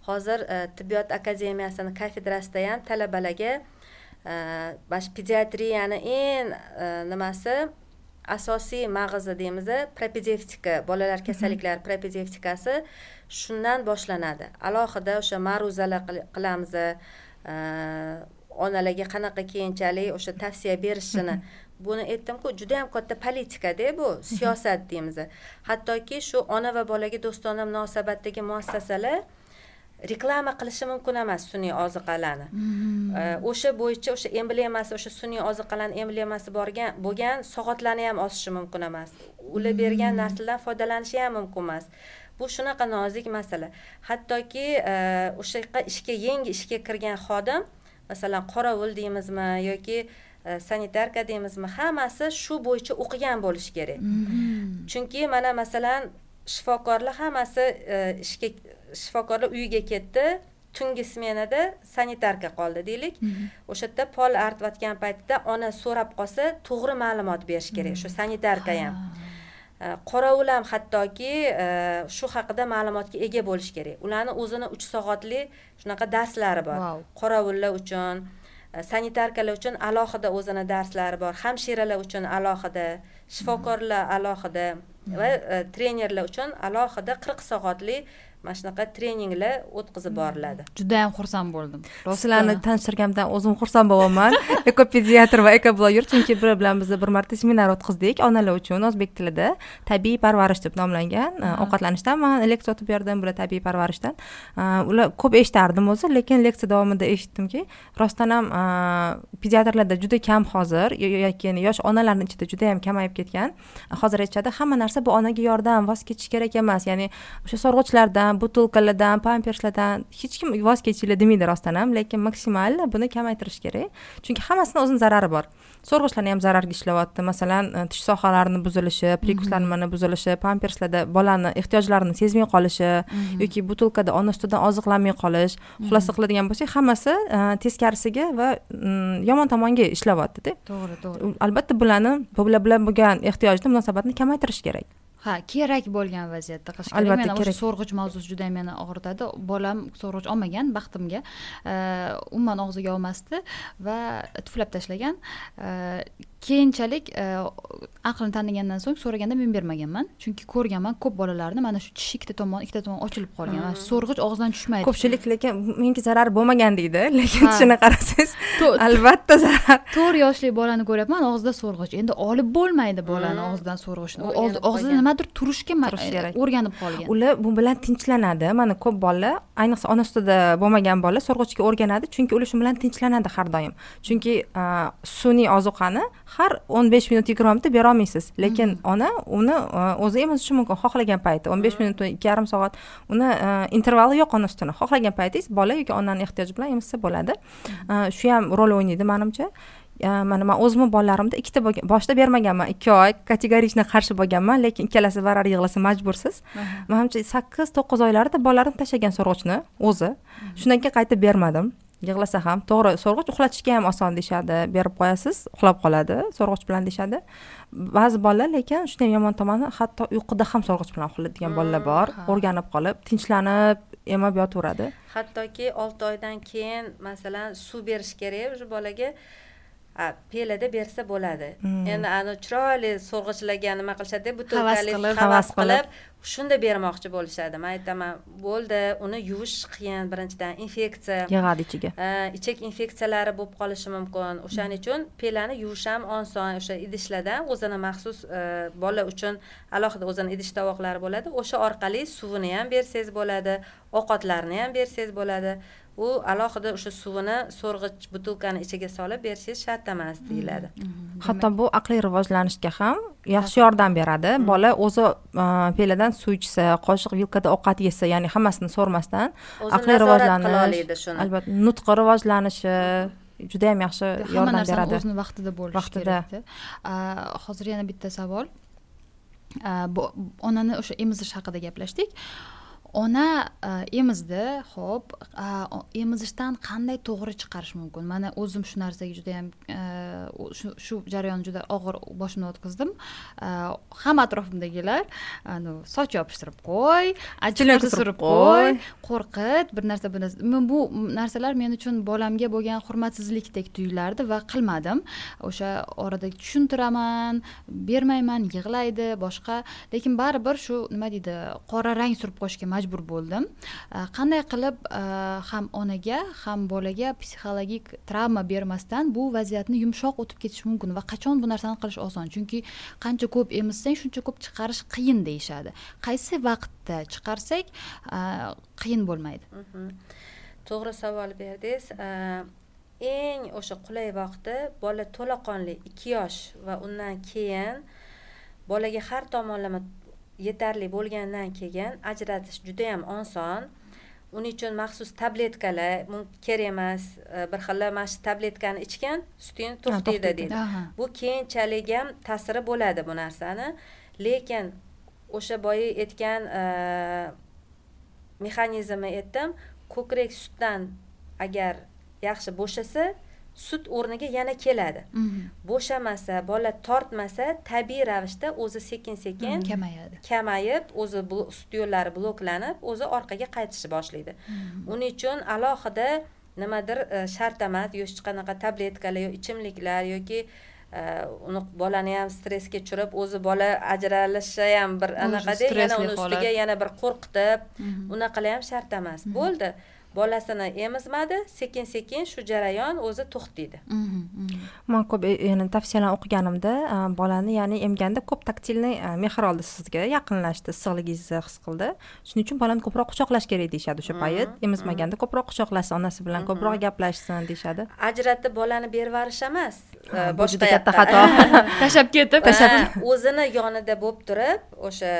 hozir e, tibbiyot akademiyasini kafedrasida ham talabalarga mana e, shu pediatriyani eng e, nimasi asosiy mag'izi deymiz propedevtika bolalar mhm. kasalliklari propedevtikasi shundan boshlanadi alohida o'sha ma'ruzalar qilamiz onalarga qanaqa keyinchalik o'sha tavsiya berishini mhm. buni aytdimku juda yam katta politikada bu mhm. siyosat deymiz hattoki shu ona va bolaga do'stona munosabatdagi muassasalar reklama qilishi mumkin emas sun'iy oziqalarni mm-hmm. o'sha bo'yicha o'sha emblemasi o'sha sun'iy oziqalarni emblemasi borgan bo'lgan soatlarni ham osishi mumkin emas ular bergan mm-hmm. narsalardan foydalanishi ham mumkin emas bu shunaqa nozik masala hattoki o'sha ishga yangi ishga kirgan xodim masalan qorovul deymizmi yoki e, sanitarka deymizmi hammasi shu bo'yicha o'qigan bo'lishi kerak mm-hmm. chunki mana masalan shifokorlar hammasi e, ishga shifokorlar uyiga ketdi. Tungi smenada sanitarka qoldi deylik. Mhm. o'sha yerda pol artayotgan paytda ona so'rab qolsa to'g'ri ma'lumot berish kerak. Shu mhm. sanitarka ham e, qorovul ham hattoki e, shu haqida ma'lumotga ega bo'lishi kerak. Ularni o'zini uch soatli shunaqa darslari bor. Qorovullar uchun e, sanitarkalar uchun alohida o'zini darslari bor. Hamshiralar uchun alohida shifokorlar alohida va trenerlar uchun alohida qirq soatli mana shunaqa treninglar o'tkazib boriladi. Judayam xursand bo'ldim. Sizlarni tanishtirganimdan o'zim xursand bo'lyapman ekopediatr va ekobloger chunki bir bilan biz bir marta seminar o'tkazdik. Onalar uchun o'zbek tilida tabiiy parvarish deb nomlangan ovqatlanishdan man leksiya o'tib berdim bular tabiiy parvarishdan. Ular ko'p eshitardim o'zi lekin leksiya davomida eshitdimki rostdan ham pediatrlarda juda kam hozir yoki yosh onalarni ichida juda yam kamayib ketgan. Hozir aytishadi hamma narsa bu onaga yordam voz kechish kerak emas. Ya'ni o'sha so'rg'ichlardan butilkalardan pamperslardan hech kim voz kechinglar demaydi rostdan ham lekin maksimal buni kamaytirish kerak. Chunki hammasini o'zini zarari bor. So'rg'ichlarni ham zararga ishlayapti. Masalan e, tish sohalarini buzilishi prikuslarni mana buzilishi pamperslarda bolani ehtiyojlarini sezmay qolishi yoki butilkada ona sutidan oziqlanmay qolish xulosa qiladigan bo'lsak hammasi e, teskarisiga va mm, yomon tomonga ishlayaptida. To'g'ri to'g'ri. Albatta bularni bular bilan bo'lgan ehtiyojni munosabatni kamaytirish kerak ha kerak bo'lgan vaziyatda. Qilish kerak albatta meni o'sha so'rg'ich mavzusi juda meni og'ritadi. Bolam so'rg'ich olmagan baxtimga. Umuman og'ziga olmasdi va tuflab tashlagan keyinchalik e, aqlini tanigandan so'ng so'raganda men bermaganman. Chunki ko'rganman ko'p bolalarni mana shu tishi ikkita tomon ikkita tomon ochilib qolgan mana shu so'rg'ich og'zidan tushmaydi. Ko'pchilik lekin menga zarari bo'lmagan deydi. Lekin tishini qarasangiz albatta zarar. to'rt yoshli bolani ko'ryapman og'zida so'rg'ich. Endi olib bo'lmaydi bolani og'zidan so'rg'ichni og'zida nimadir turishga kerak. o'rganib qolgan. Ular bu bilan tinchlanadi. Mana ko'p bolalar ayniqsa ona sutida bo'lmagan bola so'rg'ichga o'rganadi. Chunki ular shu bilan tinchlanadi har doim. Chunki sun'iy ozuqani har o'n besh minut yigirma minutda berolmaysiz lekin hmm. ona uni e, o'zi emizishi mumkin xohlagan payti o'n besh hmm. minut ikki yarim soat uni e, intervali yo'q ona sutini xohlagan paytingiz bola yoki onani ehtiyoji bilan emizsa bo'ladi. Hmm. e, shu ham rol o'ynaydi manimcha. Mana man o'zimni bolalarimda ikkita bo'lgan boshida bermaganman. Ikki oy kategorично qarshi bo'lganman lekin ikkalasi barar yig'lasa majbursiz. Manimcha sakkiz to'qqiz oylarida bolalarim tashlagan so'rg'ichni o'zi shundan keyin qaytib bermadim yig'lasa ham to'g'ri so'rg'ich uxlatishga ham oson deyishadi. Berib qo'yasiz uxlab qoladi so'rg'ich bilan deyishadi. Ba'zi bolalar lekin shuni ham yomon tomoni hatto uyquda ham so'rg'ich bilan uxlaydigan hmm, bolalar bor o'rganib qolib tinchlanib emib yotaveradi. Hattoki olti oydan keyin masalan suv berish kerak уже bolaga pelada bersa bo'ladi. Hmm. endi ani chiroyli so'rg'ichlarga nima qilishadida butilkali havas qilib shunda bermoqchi bo'lishadi. Man aytaman bo'ldi uni yuvish qiyin birinchidan infeksiya. Yig'adi ichiga. Ichak infeksiyalari bo'lib qolishi mumkin. O'shaning uchun pelani yuvish ham oson o'sha idishlardan o'zini maxsus e, bola uchun alohida o'zini idish tovoqlari bo'ladi. O'sha orqali suvini ham bersangiz bo'ladi ovqatlarni ham bersangiz bo'ladi u alohida o'sha suvini so'rg'ich butilkani ichiga solib berishingiz shart emas deyiladi. Mm-hmm. Mm-hmm. hatto bu aqliy rivojlanishga ham yaxshi yordam beradi. Mm-hmm. bola o'zi peladan suv ichsa qoshiq vilkada ovqat yesa ya'ni hammasini so'rmasdan aqliy rivojlanish albatta nutqi rivojlanishi juda yam yaxshi yordam beradi. o'zini vaqtida bo'lishi kerakda. Hozir yana bitta savol. Onani o'sha emizish haqida gaplashdik ona e, emizdi ho'p emizishdan qanday to'g'ri chiqarish mumkin? Mana o'zim shu narsaga juda yam e, shu jarayonni juda og'ir boshimdan o'tkazdim. E, hamma atrofimdagilar soch yopishtirib qo'y achchiq surib qo'y. qo'rqit bir narsa bu narsa. Bu narsalar men uchun bolamga bo'lgan hurmatsizlikdek tuyulardi va qilmadim. O'sha orada tushuntiraman bermayman yig'laydi boshqa. Lekin baribir shu nima deydi qora rang surib qo'yishga majbur majbur bo'ldim. Э, qanday qilib э, ham onaga ham bolaga psixologik travma bermasdan bu vaziyatni yumshoq o'tib ketish mumkin va qachon bu narsani qilish oson? Chunki qancha ko'p emizsang shuncha ko'p chiqarish qiyin deyishadi. Qaysi vaqtda chiqarsak э, qiyin bo'lmaydi. Mhmm. To'g'ri savol berdingiz. Eng o'sha qulay vaqti bola to'laqonli ikki yosh va undan keyin bolaga har tomonlama yetarli bo'lgandan keyin ajratish juda yam oson. Uning uchun maxsus tabletkalar kerak emas e, bir xilla mana shu tabletkani ichgan suting to'xtaydi deydi. Bu keyinchalik ham ta'siri bo'ladi bu narsani. Lekin o'sha boya aytgan e, mexanizmni aytdim ko'krak sutdan agar yaxshi bo'shasa sut o'rniga yana keladi. Mhm. bo'shamasa bola tortmasa tabiiy ravishda o'zi sekin sekin mhm, kamayadi. kamayib o'zi sut yo'llari bloklanib o'zi orqaga qaytishni boshlaydi. Mhm. uning uchun alohida nimadir e, shart emas hech qanaqa tabletkalar yo ichimliklar yoki e, uni bolani ham stressga tushirib o'zi bola ajralishi ham bir anaqada yana uni ustiga yana bir qo'rqitib unaqalar ham shart emas bo'ldi bolasini emizmadi sekin sekin shu jarayon o'zi to'xtaydi. Mhm, mhm. man ko'p e, yana tavsiyalar o'qiganimda e, bolani ya'ni emganda ko'p taktilniy e, mehr oldi sizga yaqinlashdi issiqligingizni his qildi. Shuning uchun bolani ko'proq quchoqlash kerak deyishadi o'sha mhm, payt. emizmaganda ko'proq quchoqlashsin onasi bilan ko'proq gaplashsin deyishadi. Ajratib bolani berib yuborish emas boshqa katta xato. Tashlab ketib. O'zini yonida bo'lib turib o'sha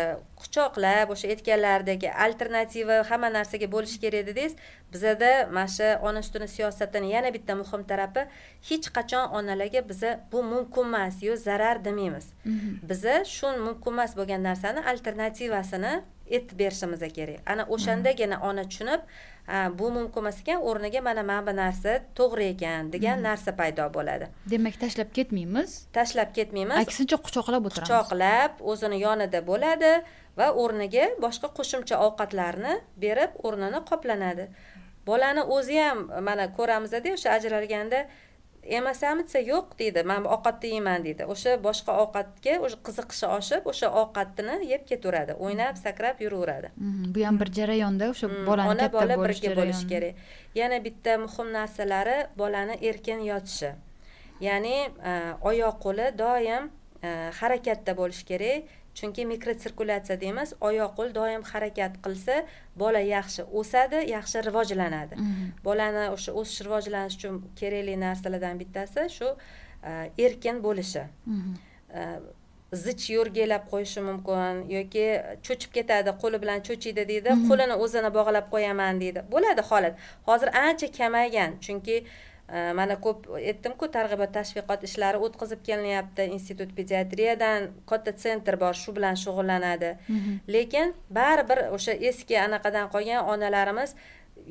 quchoqlab o'sha aytganlaridagi alternativa hamma narsaga bo'lishi kerak dedingiz bizada mana shu ona sutini siyosatini yana bitta muhim tarafi hech qachon onalarga biza bu mumkin emas yo zarar demaymiz. Mhm. biza shu mumkin emas bo'lgan narsani alternativasini aytib berishimiz kerak. Ana o'shandagina ona tushunib bu mumkin emas ekan o'rniga mana mana bu narsa to'g'ri ekan degan mhm. narsa paydo bo'ladi. Demak tashlab ketmaymiz. Tashlab ketmaymiz. Aksincha quchoqlab o'tiramiz. Quchoqlab o'zini yonida bo'ladi va o'rniga boshqa qo'shimcha ovqatlarni berib o'rnini qoplanadi. Bolani o'zi ham mana ko'ramizda o'sha ajralganda yemasammi desa yo'q deydi. Man ovqatni yeyman deydi. O'sha boshqa ovqatga o'sha qiziqishi oshib o'sha ovqatni yeb ketaveradi o'ynab sakrab yuraveradi. Mhm, bu ham bir jarayonda o'sha mhm, bolani ona bola birga bo'lishi kerak. Yana bitta muhim narsalari bolani erkin yotishi. Ya'ni e, oyoq qo'li doim e, harakatda bo'lishi kerak chunki mikrotsirkulyatsiya deymiz oyoq qo'l doim harakat qilsa bola yaxshi o'sadi yaxshi rivojlanadi mhm. bolani o'sha o'sish rivojlanish uchun kerakli narsalardan bittasi shu e, erkin bo'lishi mhm. e, zich yo'rgilab qo'yishi mumkin yoki cho'chib ketadi qo'li bilan cho'chiydi deydi mhm. qo'lini o'zini bog'lab qo'yaman deydi bo'ladi holat hozir ancha kamaygan chunki mana ko'p aytdimku targ'ibot tashviqot ishlari o'tkazib kelinyapti institut pediatriyadan katta sentr bor shu bilan shug'ullanadi mhm. lekin baribir o'sha eski anaqadan qolgan onalarimiz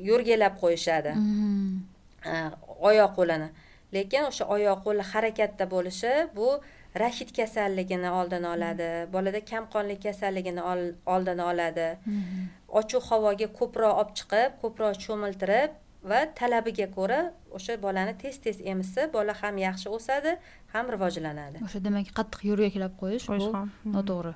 yo'rgilab qo'yishadi mhm. oyoq qo'lini lekin o'sha oyoq qo'li harakatda bo'lishi bu rashid kasalligini oldini oladi bolada kamqonlik kasalligini oldini oladi mhm. ochiq havoga ko'proq olib chiqib ko'proq cho'miltirib va talabiga ko'ra o'sha bolani tez tez emizsa bola ham yaxshi o'sadi ham rivojlanadi o'sha demak qattiq yo'rgaklab qo'yish bu hmm. noto'g'ri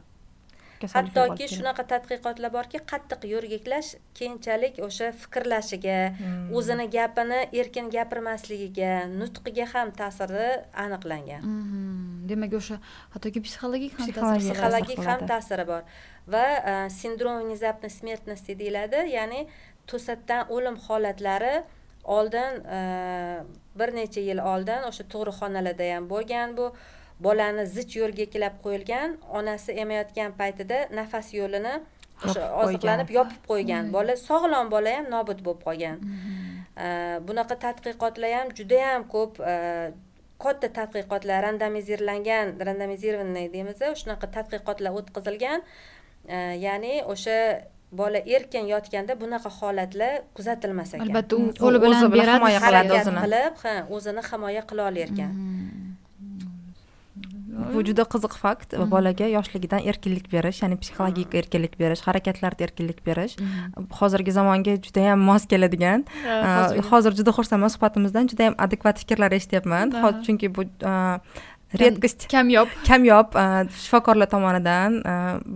hattoki shunaqa tadqiqotlar borki qattiq yo'rgaklash keyinchalik o'sha fikrlashiga hmm. o'zini gapini erkin gapirmasligiga nutqiga ham ta'siri aniqlangan hmm. demak o'sha hattoki psixologik ham psixologik ham ta'siri bor va sindrom внезапной смертности deyiladi ya'ni to'satdan o'lim holatlari oldin e, bir necha yil oldin o'sha tug'ruqxonalarda ham bo'lgan bu bolani zich yo'rga qo'yilgan onasi emayotgan paytida nafas yo'lini o'sha oziqlanib yopib qo'ygan hmm. bola sog'lom bola ham nobud bo'lib qolgan hmm. e, bunaqa tadqiqotlar ham judayam ko'p e, katta tadqiqotlar randomizirlangan randomizированный deymiz shunaqa tadqiqotlar o'tkazilgan ya'ni o'sha bola erkin yotganda bunaqa holatlar kuzatilmas ekan. Albatta u qo'li bilan beradi himoya qiladi o'zini. qilib ha o'zini himoya qila olar ekan mm-hmm. bu juda qiziq fakt. Mm-hmm. bolaga yoshligidan erkinlik berish ya'ni psixologik mm-hmm. erkinlik berish harakatlarda erkinlik berish. Hozirgi zamonga judayam mos keladigan. Hozir juda xursandman suhbatimizdan judayam adekvat fikrlar eshityapman. Chunki bu редкость. Kamyob kamyob shifokorlar tomonidan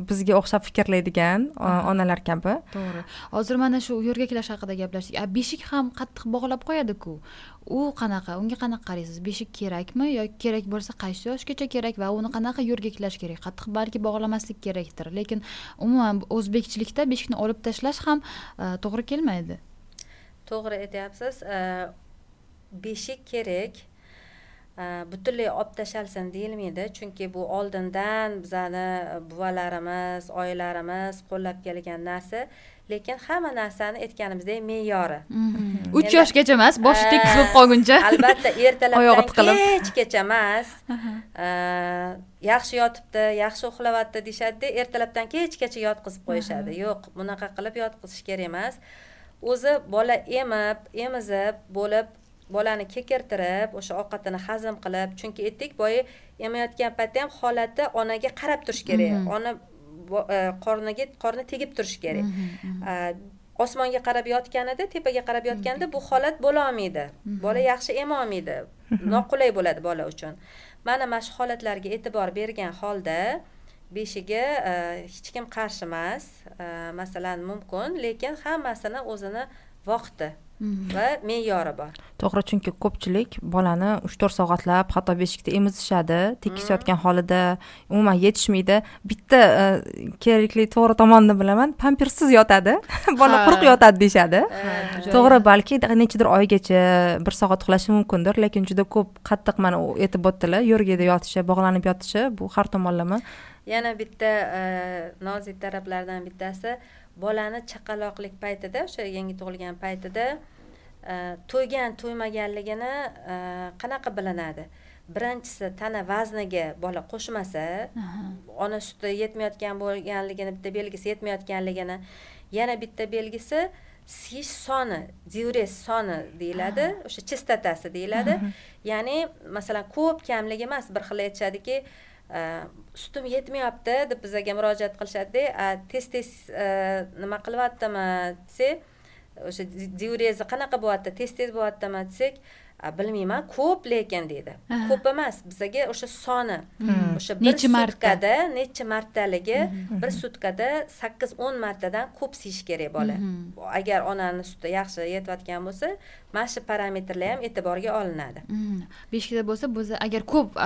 bizga o'xshab fikrlaydigan onalar kabi. To'g'ri. Hozir mana shu yo'rgaklash haqida gaplashdik. A beshik ham qattiq bog'lab qo'yadiku? U qanaqa? Unga qanaqa qaraysiz? Beshik kerakmi yoki kerak bo'lsa qaysi yoshgacha kerak va uni qanaqa yo'rgaklash kerak? Qattiq balki bog'lamaslik kerakdir. Lekin umuman o'zbekchilikda beshikni olib tashlash ham to'g'ri kelmaydi. To'g'ri aytyapsiz. Beshik kerak butunlay olib tashlasin deyilmaydi. Chunki bu oldindan bizani buvalarimiz oyilarimiz qo'llab kelgan narsa. Lekin hamma narsani aytganimizdek me'yori. Mhm. uch yoshgacha emas boshi tekis bo'lib qolguncha. albatta ertalabdan kechgacha emas. Yaxshi yotibdi yaxshi uxlayapti deyishadida ertalabdan kechgacha yotqizib qo'yishadi. Yo'q bunaqa qilib yotqizish kerak emas. O'zi bola emib emizib bo'lib bolani kekirtirib o'sha ovqatini hazm qilib chunki aytdik boya emayotgan paytda ham holati onaga qarab turish kerak. Mhm. ona e, qorniga qorni tegib turishi kerak. Mhm, mhm. osmonga qarab yotganida tepaga qarab yotganda bu holat bo'lolmaydi bola yaxshi emolmaydi noqulay bo'ladi bola uchun. Mana mana shu holatlarga e'tibor bergan holda beshiga hech kim qarshi emas masalan mumkin lekin hammasini o'zini vaqti va me'yori bor to'g'ri chunki ko'pchilik bolani uch to'rt soatlab hatto beshikda emizishadi tekis yotgan holida umuman yetishmaydi. Bitta e, kerakli to'g'ri tomonini bilaman pampersiz yotadi bola quruq yotadi deyishadi. To'g'ri balki nechadir oygacha bir soat uxlashi mumkindir lekin juda ko'p qattiq mana aytib o'tdilar yo'rgada yotishi bog'lanib yotishi bu har tomonlama. Yana bitta e, nozik taraflardan bittasi bolani chaqaloqlik paytida o'sha yangi tug'ilgan paytida to'ygan to'ymaganligini qanaqa bilinadi? Birinchisi tana vazniga bola qo'shmasa ona suti yetmayotgan bo'lganligini bitta belgisi yetmayotganligini yana bitta belgisi siyish soni diurez soni deyiladi o'sha chistotasi deyiladi. Ya'ni masalan ko'p kamligi emas bir xil aytishadiki sutim yetmayapti deb bizaga murojaat qilishadida tez tez nima qilyaptimi desak o'sha diurezi qanaqa bo'lyapti tez tez bo'lyaptimi desak bilmayman ko'p lekin deydi. Ko'p emas bizaga o'sha soni. Hmm. o'sha bir sutkada necha martaligi bir sutkada sakkiz o'n martadan ko'p siyish kerak bola. Agar onani suti yaxshi yetayotgan bo'lsa mana shu parametrlar ham e'tiborga olinadi. Beshikda bo'lsa biz agar ko'p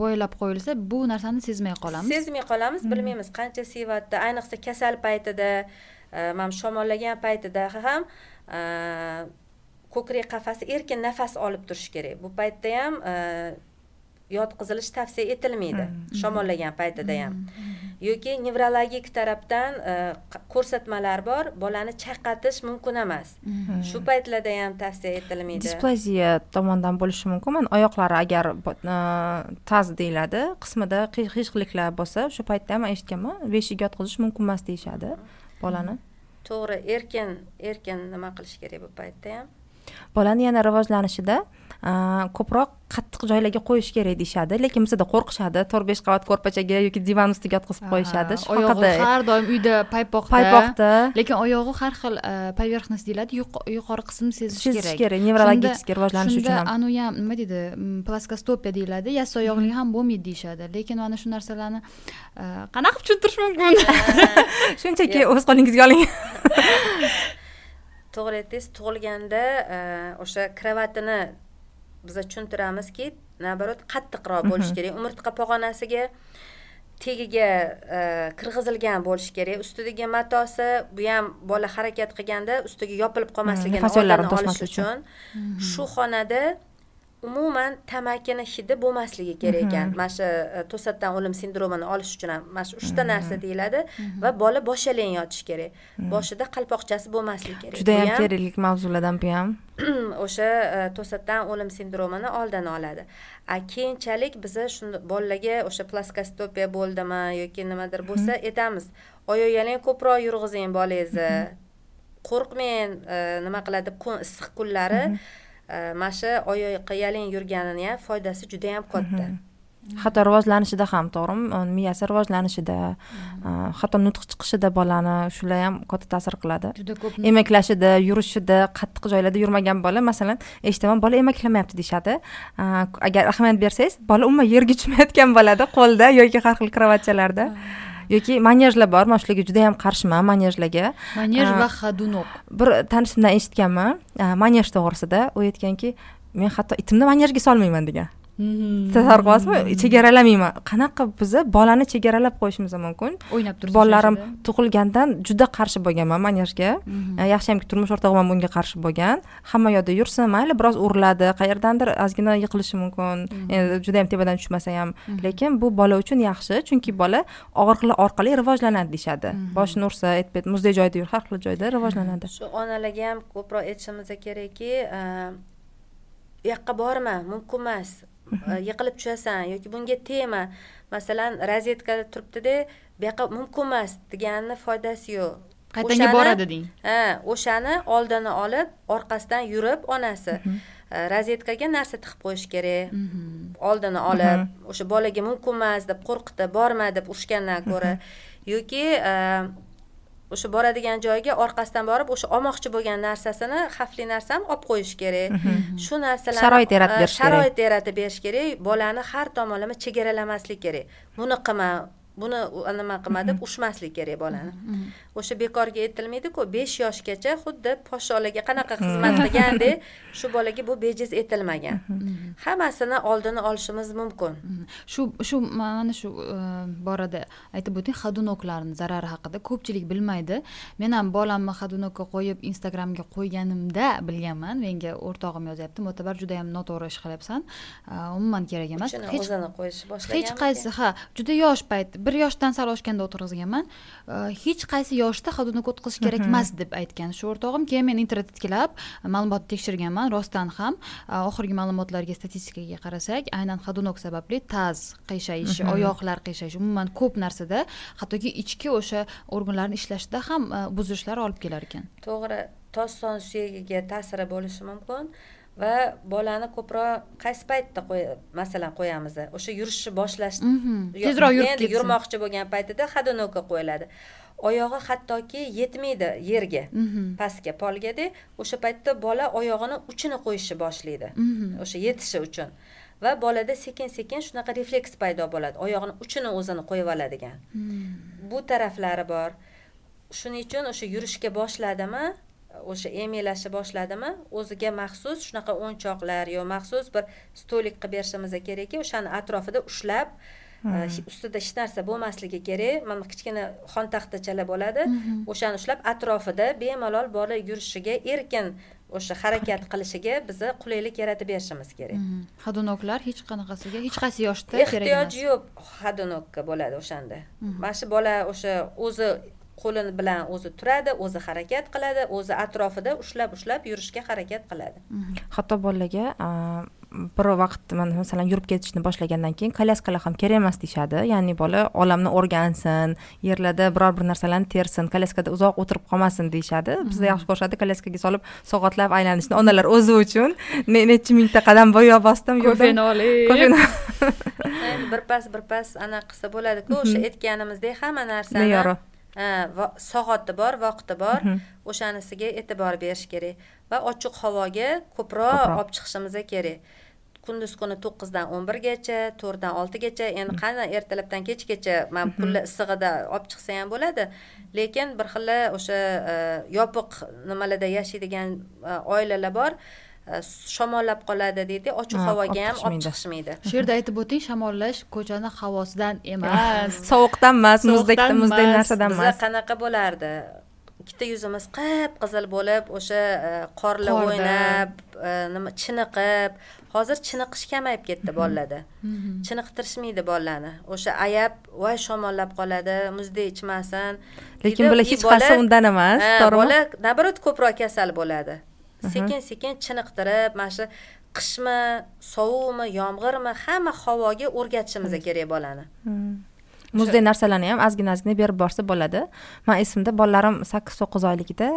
bo'ylab qo'yilsa bu narsani sezmay qolamiz. Sezmay qolamiz bilmaymiz qancha sevyapti ayniqsa kasal paytida mana shamollagan paytida ham ko'krak qafasi erkin nafas olib turishi kerak. Bu paytda ham yotqizilish tavsiya etilmaydi. Shamollagan paytida ham. Yoki nevrologik tarafdan ko'rsatmalar bor. Bolani chayqatish mumkin emas. Shu paytlarda ham tavsiya etilmaydi. Displaziya tomondan bo'lishi mumkin. Mana oyoqlari agar taz deyiladi qismida qiyshiqliklar bo'lsa o'sha paytda ham eshitganman. Beshik yotqizish mumkin emas deyishadi bolani. To'g'ri erkin erkin nima qilish kerak bu paytda ham bolani yana rivojlanishida ko'proq qattiq joylarga qo'yish kerak deyishadi. Lekin bizada qo'rqishadi. To'rt besh qavat ko'rpachaga yoki divan ustiga yotqizib qo'yishadi. Oyog'i har doim uyda paypoqda. Paypoqda. Lekin oyog'i har xil поверхность deyiladi. Yuqori qismini sezish kerak. sezish kerak nevrologический rivojlanish uchun ham. anavi ham nima deydi? Plaskostopiya deyiladi. Yassi oyoqli ham bo'lmaydi deyishadi. Lekin mana shu narsalarni qanaqa qilib tushuntirish mumkin? Shunchaki o'z qo'lingizga oling to'g'ri aytdingiz tug'ilganda o'sha kravatini biza tushuntiramizki наоборот qattiqroq bo'lishi kerak. Umurtqa pog'onasiga tagiga e, kirg'izilgan bo'lishi kerak. Ustidagi matosi bu ham bola harakat qilganda ustiga yopilib qolmasligini oldini olish uchun. shu xonada umuman tamakini hidi bo'lmasligi kerak ekan. Mana shu e, to'satdan o'lim sindromini olish uchun ham mana shu uchta narsa deyiladi va bola boshalang yotishi kerak. Boshida qalpoqchasi bo'lmasligi kerak. Judayam kerakli mavzulardan bu ham. o'sha e, to'satdan o'lim sindromini oldini oladi. A keyinchalik biza shunda bolalarga o'sha plaskostopiya bo'ldimi yoki nimadir bo'lsa aytamiz oyoqyalang ko'proq yurg'izing bolangizni. Qo'rqmang e, nima qiladi kun issiq kunlari mana shu oyoqqa yaling yurganini ham foydasi juda yam katta. Hatto rivojlanishida ham to'g'rimi? Miyasi rivojlanishida hatto nutq chiqishida bolani shular ham katta ta'sir qiladi. Juda ko'p emaklashida yurishida qattiq joylarda yurmagan bola masalan eshitaman bola emaklamayapti deyishadi. Agar ahamiyat bersangiz bola umuman yerga tushmayotgan bo'ladi qo'lda yoki har xil kravatchalarda yoki manyajlar bor man shularga juda yam qarshiman manyajlarga manyaj va ходунок bir tanishimdan eshitganman. Manyaj to'g'risida. U aytganki men hatto itimni manyajga solmayman degan tasavvur qilyapsizmi chegaralamayman qanaqa biza? Bolani chegaralab qo'yishimiz mumkin. O'ynab turib bolalarim tug'ilgandan juda qarshi bo'lganman manyajga. Yaxshiyamki turmush o'rtog'im ham bunga qarshi bo'lgan. Hamma yoqda yursin mayli biroz uriladi. Qayerdandir ozgina yiqilishi mumkin. Endi judayam tepadan tushmasa ham. Lekin bu bola uchun yaxshi chunki bola og'riqlar orqali rivojlanadi deyishadi. Boshini ursa aytib muzdek joyda yur har xil joyda rivojlanadi. Shu onalarga ham ko'proq aytishimiz kerakki u yoqqa borma mumkin emas yiqilib tushasan yoki bunga tegma masalan rozyetkada turibdida bu yoqqa mumkin emas deganini foydasi yo'q. Qaytanga boradi deng. Ha o'shani oldini olib orqasidan yurib onasi. Rozetkaga narsa tiqib qo'yish kerak. Oldini olib o'sha bolaga mumkin emas deb qo'rqitib borma deb urishgandan ko'ra. Yoki o'sha boradigan joyiga orqasidan borib o'sha olmoqchi bo'lgan narsasini xavfli narsani olib qo'yish kerak. Shu narsalarni Sharoit yaratib berish kerak. sharoit yaratib berish kerak. Bolani har tomonlama chegaralamaslik kerak. Buni qilma buni nima qilma deb ushmaslik kerak bolani. O'sha bekorga aytilmaydiku besh yoshgacha xuddi podsholarga qanaqa xizmat qilgandek shu bolaga bu bejiz etilmagan. Hammasini oldini olishimiz mumkin. Shu shu mana shu e, borada aytib o'ting xadunoklarni zarari haqida ko'pchilik bilmaydi. Men ham bolamni xadunokka qo'yib instagramga qo'yganimda bilganman menga o'rtog'im yozyapti mo'tabar judayam noto'g'ri ish qilyapsan. E, umuman kerak emas hech o'zini qo'yish boshlagan hech qaysi ha juda yosh payt bir yoshdan sal oshganda o'tkazganman E, hech qaysi yoshda xadunok o'tkazish kerak emas deb aytgan. Shu o'rtog'im keyin men internetga kelib ma'lumotni tekshirganman rostdan ham. E, oxirgi ma'lumotlarga statistikaga qarasak aynan xadunok sababli taz qiyshayishishi oyoqlar qiyshayishishi umuman ko'p narsada hattoki ichki o'sha organlarni ishlashida ham e, buzilishlar olib kelar ekan to'g'ri tosh son suyagiga ta'siri bo'lishi mumkin va bolani ko'proq qaysi paytda masalan qo'yamiz o'sha yurishni boshlash Mhm. Tezroq yurib ketsin. yurmoqchi bo'lgan paytida xadunokka qo'yiladi. Oyog'i hattoki yetmaydi yerga Mhm. pastga polgada. O'sha paytda bola oyog'ini uchini qo'yishni boshlaydi. Mhm. o'sha yetishi uchun. Va bolada sekin sekin shunaqa refleks paydo bo'ladi. Oyog'ini uchini o'zini qo'yib oladigan. Bu taraflari bor. Shuning uchun o'sha yurishga boshladimi o'sha emiylashni boshladimi? O'ziga maxsus shunaqa o'yinchoqlar yo maxsus bir stolik qilib berishimiz kerakki o'shani atrofida ushlab e, ustida hech narsa bo'lmasligi kerak. Mana kichkina xon taxtachalar bo'ladi. O'shani ushlab atrofida bemalol bola yurishiga erkin o'sha harakat qilishiga biza qulaylik yaratib berishimiz kerak. Mhm. xadunoklar hech qanaqasiga hech qaysi yoshda kerak emas. ehtiyoji yo'q xadunokka bo'ladi o'shanda. Mana shu bola o'sha o'zi qo'li bilan o'zi turadi o'zi harakat qiladi o'zi atrofida ushlab ushlab yurishga harakat qiladi. Hatto bolalarga a, bir vaqt mana masalan yurib ketishni boshlagandan keyin kolyaskalar ham kerak emas deyishadi. Ya'ni bola olamni o'rgansin yerlarda biror bir narsalarni tersin kolyaskada uzoq o'tirib qolmasin deyishadi. Bizda yaxshi ko'rishadi kolyaskaga solib soatlab aylanishni onalar o'zi uchun ne- necha mingta qadam bo'yi bosdim kofeni olib birpas birpas anaqa qilsa bo'ladiku o'sha aytganimizdek hamma narsani soati bor vaqti bor. O'shanisiga e'tibor berish kerak va ochiq havoga ko'proq olib chiqishimiz kerak. Kunduz kuni to'qqizdan o'n birgacha to'rtdan oltigacha endi qani ertalabdan kechgacha mana kunlar issig'ida olib chiqsa ham bo'ladi. Lekin bir xil o'sha e, yopiq nimalarda yashaydigan e, oilalar bor shamollab qoladi deydi. Ochiq Ha, havoga ham olib chiqishmaydi. shu yerda aytib o'ting shamollash ko'chani havosidan emas. Sovuqdan emas muzdek muzdek emas. narsadan biza emas. qanaqa bo'lardi? Ikkita yuzimiz qip qizil bo'lib o'sha e, qorla o'ynab e, nima chiniqib. Hozir chiniqish kamayib ketdi bolalarda chiniqtirishmaydi bolalarni o'sha ayab voy shamollab qoladi muzdek ichmasin. Lekin bular hech qaysi undan emas bola naоборот ko'proq kasal bo'ladi sekin sekin chiniqtirib mana shu qishmi sovuqmi yomg'irmi hamma havoga o'rgatishimiz kerak bolani. Muzdek narsalarni ham ozgina ozgina berib borsa bo'ladi. Man esimda bolalarim sakkiz to'qqiz oyligida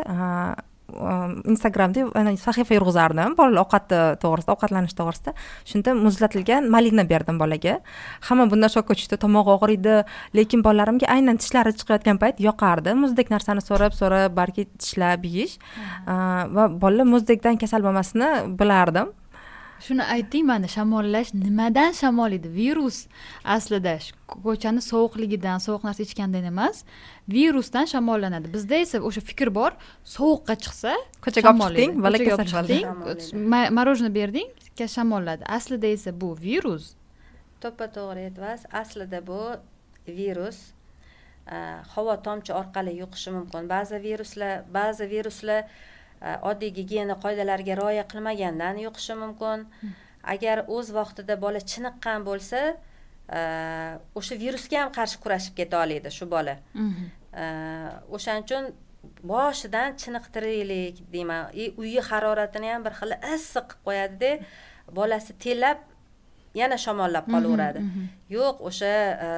instagramda sahifa yurg'izardim bolalar ovqati to'g'risida ovqatlanish to'g'risida shunda muzlatilgan malina berdim bolaga. Hamma bundan shokka tushdi tomog'i og'riydi lekin bolalarimga aynan tishlari chiqayotgan payt yoqardi. Muzdek narsani so'rab so'rab balki tishlab yeyish. Va bolalar muzdekdan kasal bo'lmasini bilardim shuni ayting mana shamollash nimadan shamollaydi virus aslida ko'chani sovuqligidan sovuq narsa ichgandan emas virusdan shamollanadi. Bizda esa o'sha fikr bor sovuqqa chiqsa Ko'chaga olib chiqding, bola Ko'chaga olib chiqding, morоженое berding shamolladi aslida esa bu virus. To'ppa to'g'ri aytyapsiz aslida bu virus a, havo tomchi orqali yuqishi mumkin. Ba'zi viruslar ba'zi viruslar oddiy gigiyena qoidalariga rioya qilmagandan yuqishi mumkin. Agar o'z vaqtida bola chiniqqan bo'lsa a, o'sha virusga ham qarshi kurashib keta oladi shu bola. Mhm. A, o'shaning uchun boshidan chiniqtiraylik deyman. И uyi haroratini ham bir xil issiq qilib qo'yadida bolasi terlab yana shamollab qolaveradi. yo'q o'sha e,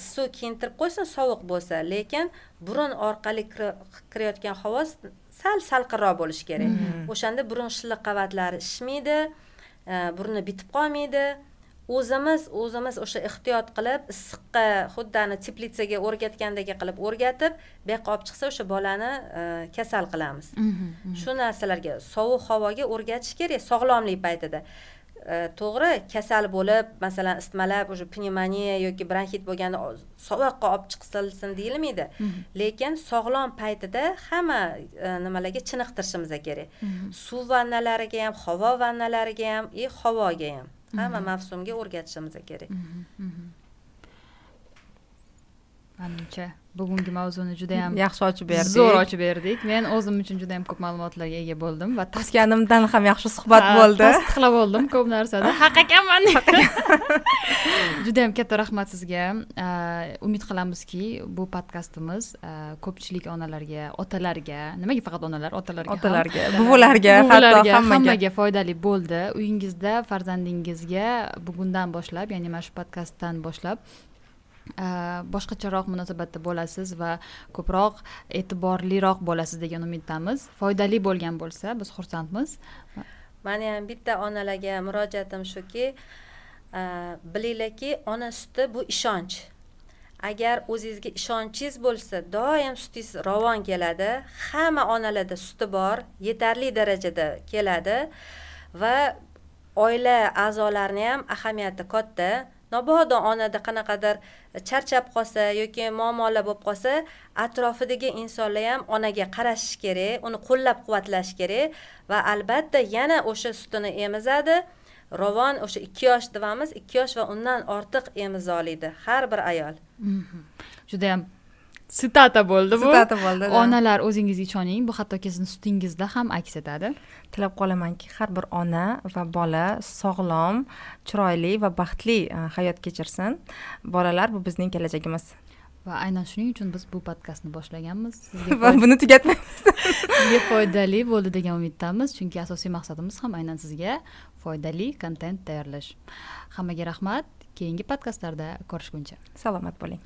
issiq kiyintirib qo'ysin sovuq bo'lsa lekin burun orqali kira- kirayotgan havo sal salqinroq bo'lishi kerak. O'shanda burun shilliq qavatlari shishmaydi e, burni bitib qolmaydi. O'zimiz o'zimiz o'sha ehtiyot qilib issiqqa xuddi ani teplitsaga o'rgatgandek qilib o'rgatib bu yoqqa olib chiqsa o'sha bolani e, kasal qilamiz. Shu narsalarga sovuq havoga o'rgatish kerak sog'lomlik paytida to'g'ri kasal bo'lib masalan isitmalab уже pnevmoniya yoki bronxit bo'lganda sovuqqa olib chiqilsin deyilmaydi. Lekin sog'lom paytida hamma e, nimalarga chiniqtirishimiz kerak. Suv vannalariga ham havo vannalariga ham и havoga ham hamma mavsumga o'rgatishimiz kerak manimcha bugungi mavzuni juda yam yaxshi ochib berdik. zo'r ochib berdik. Men o'zim uchun juda yam ko'p ma'lumotlarga ega bo'ldim va kutganimdan ham yaxshi suhbat bo'ldi. tasdiqlab oldim ko'p narsada haq ekanman. Juda yam katta rahmat sizga. Umid qilamizki bu podkastimiz ko'pchilik onalarga otalarga nimaga faqat onalar otalarga otalarga buvilarga hatto hammaga foydali bo'ldi. Uyingizda farzandingizga bugundan boshlab ya'ni mana shu podkastdan boshlab Э, boshqacharoq munosabatda bo'lasiz va ko'proq e'tiborliroq bo'lasiz degan umiddamiz. Foydali bo'lgan bo'lsa biz xursandmiz. Mani ham bitta onalarga murojaatim shuki e, bilinglarki ona suti bu ishonch. Agar o'zingizga ishonchingiz bo'lsa doim sutingiz ravon keladi. Hamma onalarda suti bor yetarli darajada keladi va oila a'zolarini ham ahamiyati katta. Mabodo onada qanaqadir charchab qolsa yoki muammolar bo'lib qolsa atrofidagi insonlar ham onaga qarashishi kerak uni qo'llab quvvatlash kerak va albatta yana o'sha sutini emizadi. Ravon o'sha ikki yosh deyapmiz ikki yosh va undan ortiq emizolaydi har bir ayol. Juda judayam sitata bo'ldi bu. Sitata bo'ldi onalar o'zingizga ishoning bu hattoki sizni sutingizda ham aks etadi. Tilab qolamanki har bir ona va bola sog'lom chiroyli va baxtli e, hayot kechirsin. Bolalar bu bizning kelajagimiz. Va aynan shuning uchun biz bu podkastni boshlaganmiz. Va buni tugatmaymiz. Sizga foydali bo'ldi degan umiddamiz chunki asosiy maqsadimiz ham aynan sizga foydali kontent tayyorlash. Hammaga rahmat. Keyingi podkastlarda ko'rishguncha. Salomat bo'ling